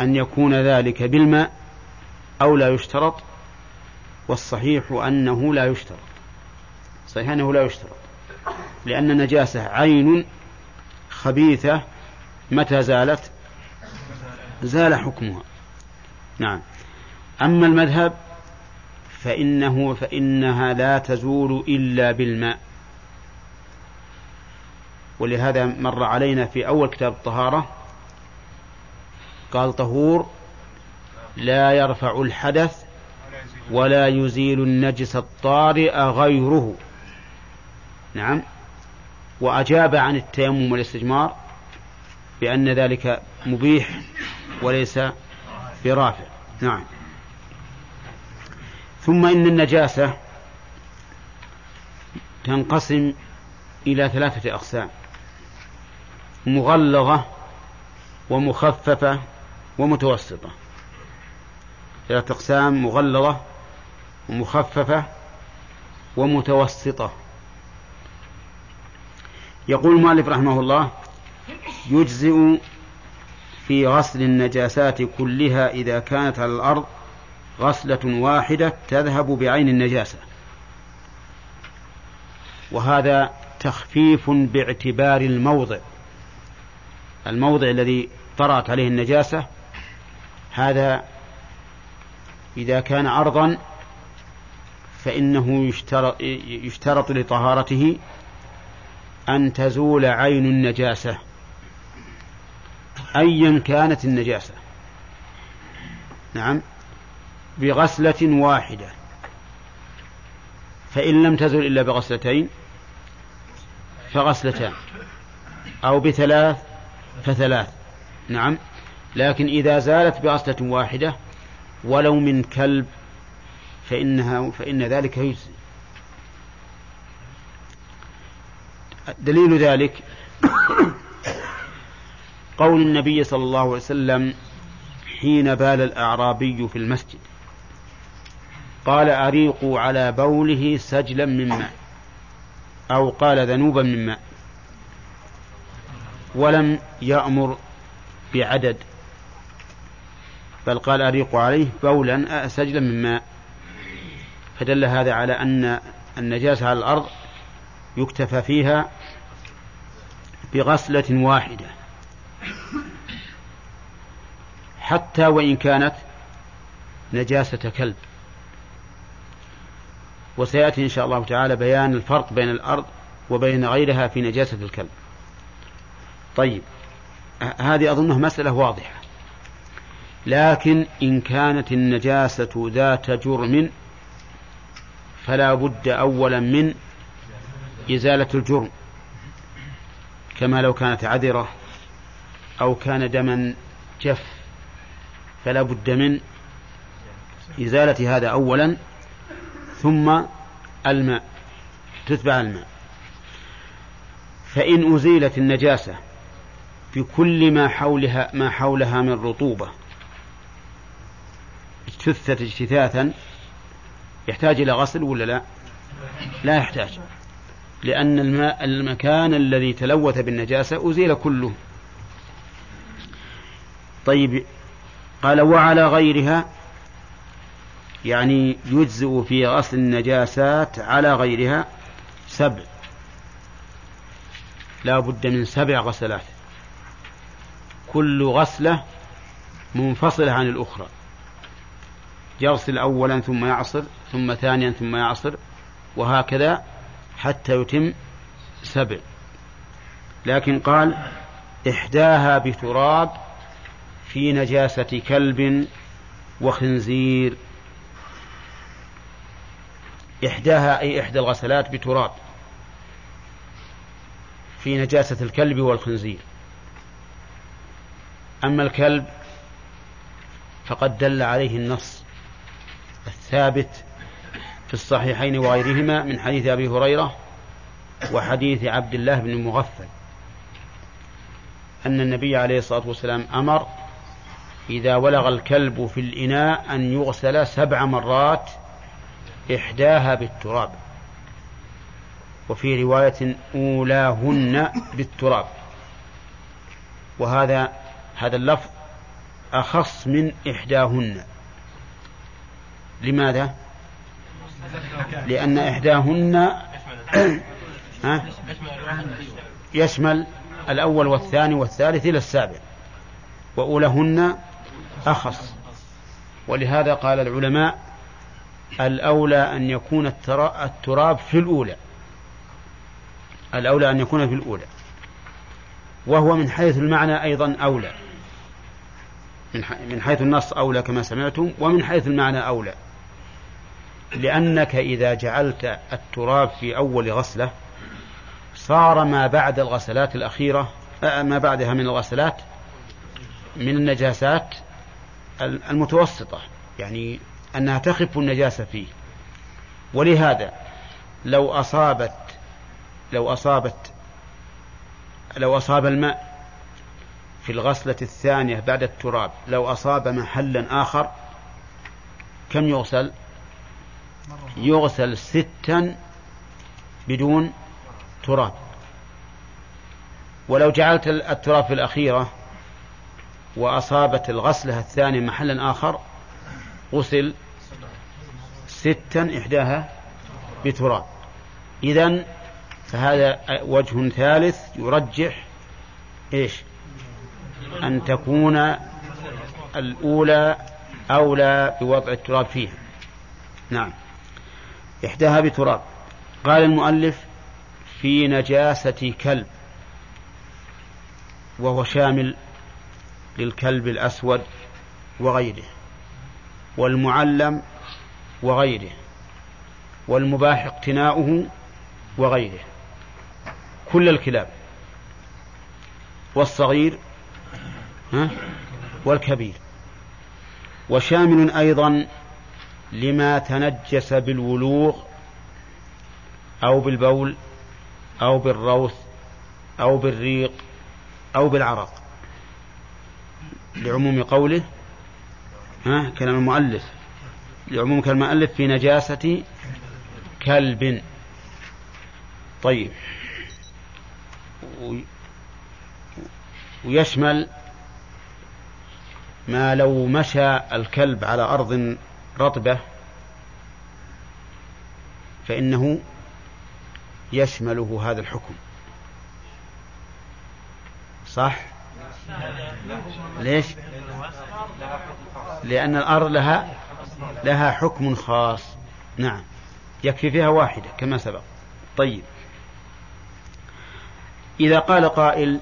أن يكون ذلك بالماء أو لا يشترط؟ والصحيح أنه لا يشترط. صحيح أنه لا يشترط. لأن النجاسة عين خبيثة متى زالت؟ زال حكمها. نعم. أما المذهب فإنه فإنها لا تزول إلا بالماء. ولهذا مر علينا في أول كتاب الطهارة قال طهور لا يرفع الحدث ولا يزيل النجس الطارئ غيره. نعم. وأجاب عن التيمم والاستجمار بأن ذلك مبيح وليس برافع. نعم. ثم إن النجاسة تنقسم إلى ثلاثة أقسام. مغلظة ومخففة ومتوسطة. ثلاثة أقسام مغلظة ومخففة ومتوسطة. يقول المؤلف رحمه الله يجزئ في غسل النجاسات كلها إذا كانت على الأرض غسلة واحدة تذهب بعين النجاسة. وهذا تخفيف باعتبار الموضع. الموضع الذي طرأت عليه النجاسة هذا إذا كان أرضا فإنه يشترط, يشترط لطهارته أن تزول عين النجاسة. أيا كانت النجاسة. نعم. بغسلة واحدة. فإن لم تزل إلا بغسلتين فغسلتان. أو بثلاث فثلاث. نعم. لكن إذا زالت بغسلة واحدة ولو من كلب فإنها فإن ذلك يجزي. دليل ذلك قول النبي صلى الله عليه وسلم حين بال الأعرابي في المسجد. قال أريقوا على بوله سجلا من ماء أو قال ذنوبا من ماء. ولم يأمر بعدد بل قال أريقوا عليه بولا سجلا من ماء. فدل هذا على أن النجاسة على الأرض يكتفى فيها بغسلة واحدة. حتى وإن كانت نجاسة كلب. وسيأتي إن شاء الله تعالى بيان الفرق بين الأرض وبين غيرها في نجاسة الكلب. طيب هذه أظنها مسألة واضحة. لكن إن كانت النجاسة ذات جرم فلا بد أولا من إزالة الجرم. كما لو كانت عذرة أو كان دما جف فلا بد من إزالة هذا أولا ثم الماء تتبع الماء فإن أزيلت النجاسة بكل ما حولها ما حولها من رطوبة اجتثت اجتثاثا يحتاج إلى غسل ولا لا؟ لا يحتاج لأن الماء المكان الذي تلوث بالنجاسة أزيل كله طيب قال وعلى غيرها يعني يجزئ في غسل النجاسات على غيرها سبع. لا بد من سبع غسلات. كل غسلة منفصلة عن الأخرى. يغسل أولا ثم يعصر ثم ثانيا ثم يعصر وهكذا حتى يتم سبع. لكن قال إحداها بتراب في نجاسة كلب وخنزير. إحداها أي إحدى الغسلات بتراب في نجاسة الكلب والخنزير. أما الكلب فقد دل عليه النص الثابت في الصحيحين وغيرهما من حديث أبي هريرة وحديث عبد الله بن المغفل أن النبي عليه الصلاة والسلام أمر إذا ولغ الكلب في الإناء أن يغسل سبع مرات إحداها بالتراب. وفي رواية أولاهن بالتراب. وهذا هذا اللفظ أخص من إحداهن. لماذا؟ لأن إحداهن يشمل الأول والثاني والثالث إلى السابع. وأولهن أخص. ولهذا قال العلماء الأولى أن يكون التراب في الأولى. الأولى أن يكون في الأولى. وهو من حيث المعنى أيضا أولى. من حيث النص أولى كما سمعتم ومن حيث المعنى أولى. لأنك إذا جعلت التراب في أول غسلة صار ما بعد الغسلات الأخيرة ما بعدها من الغسلات من النجاسات المتوسطة يعني أنها تخف النجاسة فيه. ولهذا لو أصابت لو أصابت لو أصاب الماء في الغسلة الثانية بعد التراب لو أصاب محلا آخر كم يغسل؟ يغسل ستا بدون تراب. ولو جعلت التراب في الأخيرة وأصابت الغسلة الثانية محلا آخر غسل ستا إحداها بتراب. إذن فهذا وجه ثالث يرجح إيش؟ أن تكون الأولى أولى بوضع التراب فيها. نعم. إحداها بتراب. قال المؤلف في نجاسة كلب وهو شامل للكلب الأسود وغيره والمعلم وغيره والمباح اقتناؤه وغيره. كل الكلاب والصغير والكبير. وشامل أيضا لما تنجس بالولوغ أو بالبول أو بالروث أو بالريق أو بالعرق. لعموم قوله ها كلام المؤلف. لعموم كلام المؤلف في نجاسة كلب. طيب. ويشمل ما لو مشى الكلب على أرض رطبة فإنه يشمله هذا الحكم. صح؟ ليش؟ لأن الأرض لها لها حكم خاص. نعم. يكفي فيها واحدة كما سبق. طيب. إذا قال قائل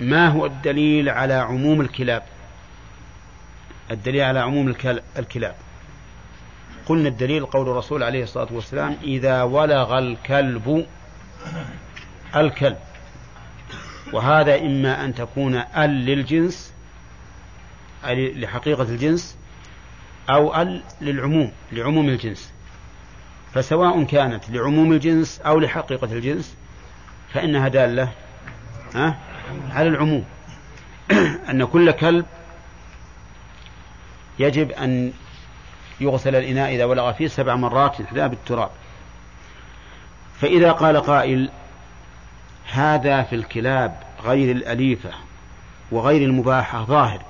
ما هو الدليل على عموم الكلاب؟ الدليل على عموم الكلاب. قلنا الدليل قول الرسول عليه الصلاة والسلام إذا ولغ الكلب الكلب. وهذا إما أن تكون ال للجنس أي لحقيقة الجنس أو ال للعموم لعموم الجنس. فسواء كانت لعموم الجنس أو لحقيقة الجنس فإنها دالة على العموم. أن كل كلب يجب أن يغسل الإناء إذا ولغ فيه سبع مرات إحدى بالتراب. فإذا قال قائل هذا في الكلاب غير الأليفة وغير المباحة ظاهر.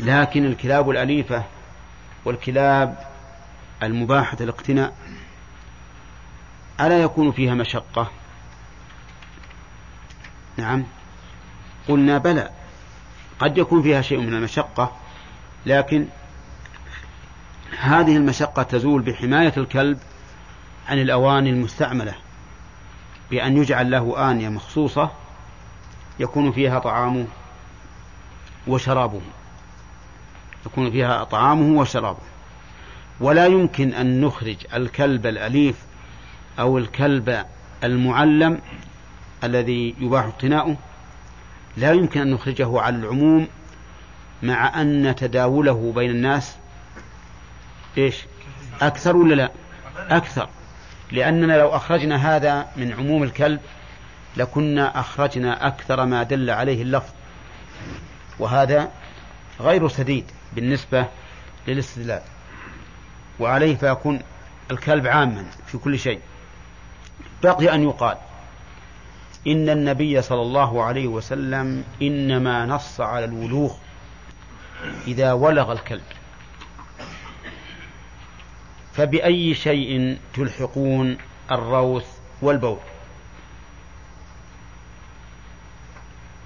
لكن الكلاب الأليفة والكلاب المباحة الاقتناء ألا يكون فيها مشقة؟ نعم. قلنا بلى قد يكون فيها شيء من المشقة لكن هذه المشقة تزول بحماية الكلب عن الأواني المستعملة. بأن يجعل له آنية مخصوصة يكون فيها طعامه وشرابه. يكون فيها طعامه وشرابه. ولا يمكن أن نخرج الكلب الأليف أو الكلب المعلم الذي يباح اقتناؤه. لا يمكن أن نخرجه على العموم مع أن تداوله بين الناس. إيش؟ أكثر ولا لا؟ أكثر. لأننا لو أخرجنا هذا من عموم الكلب لكنا أخرجنا أكثر ما دل عليه اللفظ. وهذا غير سديد بالنسبة للاستدلال. وعليه فيكون الكلب عاما في كل شيء. بقي أن يقال إن النبي صلى الله عليه وسلم إنما نص على الولوغ إذا ولغ الكلب. فبأي شيء تلحقون الروث والبول؟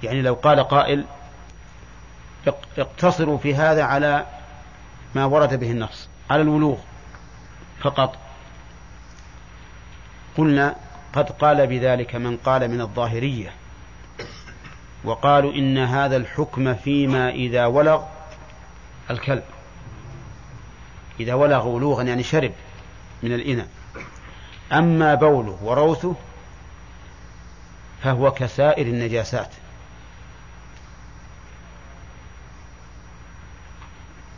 يعني لو قال قائل اقتصروا في هذا على ما ورد به النص على الولوغ فقط. قلنا قد قال بذلك من قال من الظاهرية وقالوا إن هذا الحكم فيما إذا ولغ الكلب. إذا ولغ ولوغا يعني شرب من الإناء. أما بوله وروثه فهو كسائر النجاسات.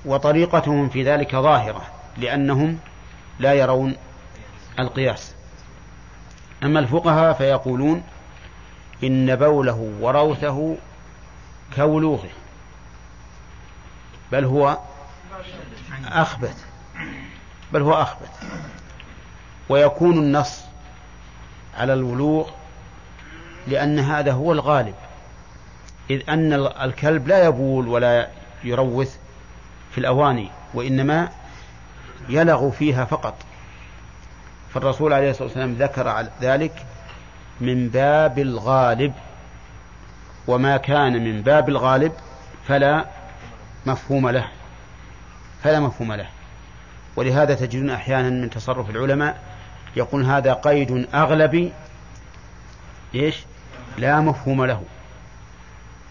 وطريقتهم في ذلك ظاهرة لأنهم لا يرون القياس. أما الفقهاء فيقولون إن بوله وروثه كولوغه بل هو أخبث. بل هو أخبث. ويكون النص على الولوغ لأن هذا هو الغالب. إذ أن الكلب لا يبول ولا يروث في الأواني وإنما يلغ فيها فقط. فالرسول عليه الصلاة والسلام ذكر ذلك من باب الغالب. وما كان من باب الغالب فلا مفهوم له. فلا مفهوم له. ولهذا تجدون أحيانا من تصرف العلماء يقول هذا قيد أغلبي إيش؟ لا مفهوم له.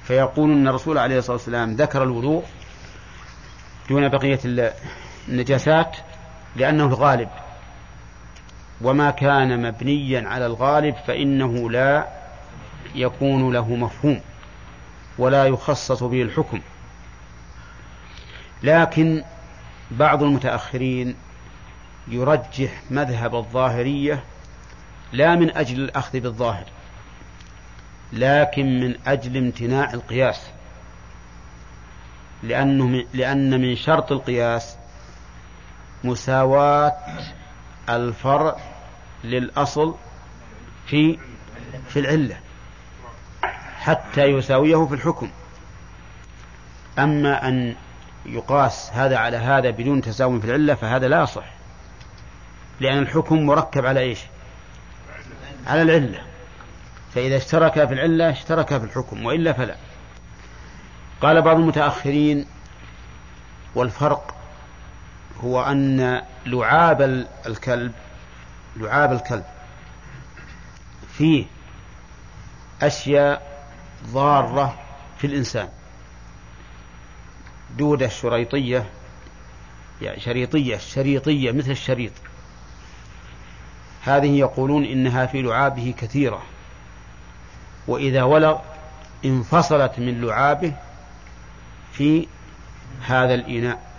فيقول أن الرسول عليه الصلاة والسلام ذكر الوضوء دون بقية النجاسات لأنه الغالب. وما كان مبنيا على الغالب فإنه لا يكون له مفهوم ولا يخصص به الحكم. لكن بعض المتأخرين يرجح مذهب الظاهرية لا من أجل الأخذ بالظاهر لكن من أجل امتناع القياس. لأنه لأن من شرط القياس مساواة الفرع للأصل في في العلة حتى يساويه في الحكم. أما أن يقاس هذا على هذا بدون تساوي في العلة فهذا لا يصح. لأن الحكم مركب على إيش؟ على العلة. فإذا اشترك في العلة اشترك في الحكم وإلا فلا. قال بعض المتأخرين والفرق هو أن لعاب الكلب لعاب الكلب فيه أشياء ضارة في الإنسان. دودة شريطية يعني شريطية شريطية مثل الشريط. هذه يقولون إنها في لعابه كثيرة. وإذا ولغ انفصلت من لعابه في هذا الإناء.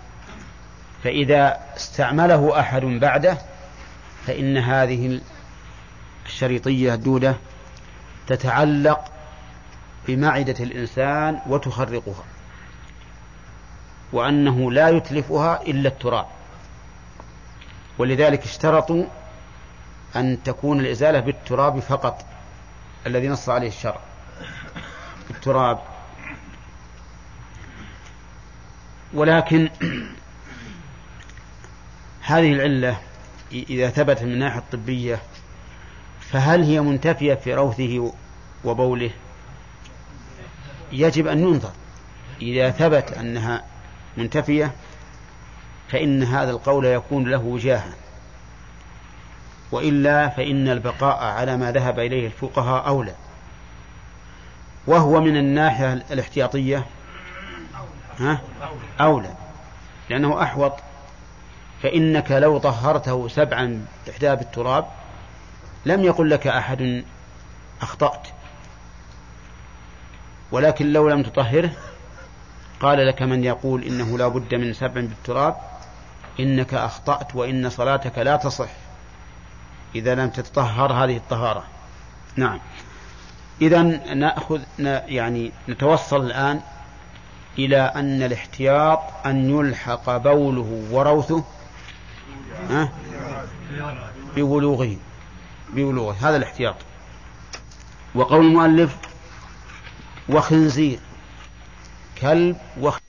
فإذا استعمله أحد بعده فإن هذه الشريطية الدودة تتعلق بمعدة الإنسان وتخرقها. وأنه لا يتلفها إلا التراب. ولذلك اشترطوا أن تكون الإزالة بالتراب فقط الذي نص عليه الشرع. التراب. ولكن هذه العلة إذا ثبت من الناحية الطبية فهل هي منتفية في روثه وبوله؟ يجب أن ينظر. إذا ثبت أنها منتفية فإن هذا القول يكون له وجاهة. وإلا فإن البقاء على ما ذهب إليه الفقهاء أولى. وهو من الناحية الاحتياطية. ها؟ أولى. لأنه أحوط. فإنك لو طهرته سبعا إحدى بالتراب لم يقل لك أحد أخطأت. ولكن لو لم تطهره قال لك من يقول إنه لا بد من سبع بالتراب إنك أخطأت وإن صلاتك لا تصح. إذا لم تتطهر هذه الطهارة. نعم. إذا نأخذ يعني نتوصل الآن إلى أن الاحتياط أن يلحق بوله وروثه ببلوغه ببلوغه. هذا الاحتياط. وقول المؤلف وخنزير. كلب وخنزير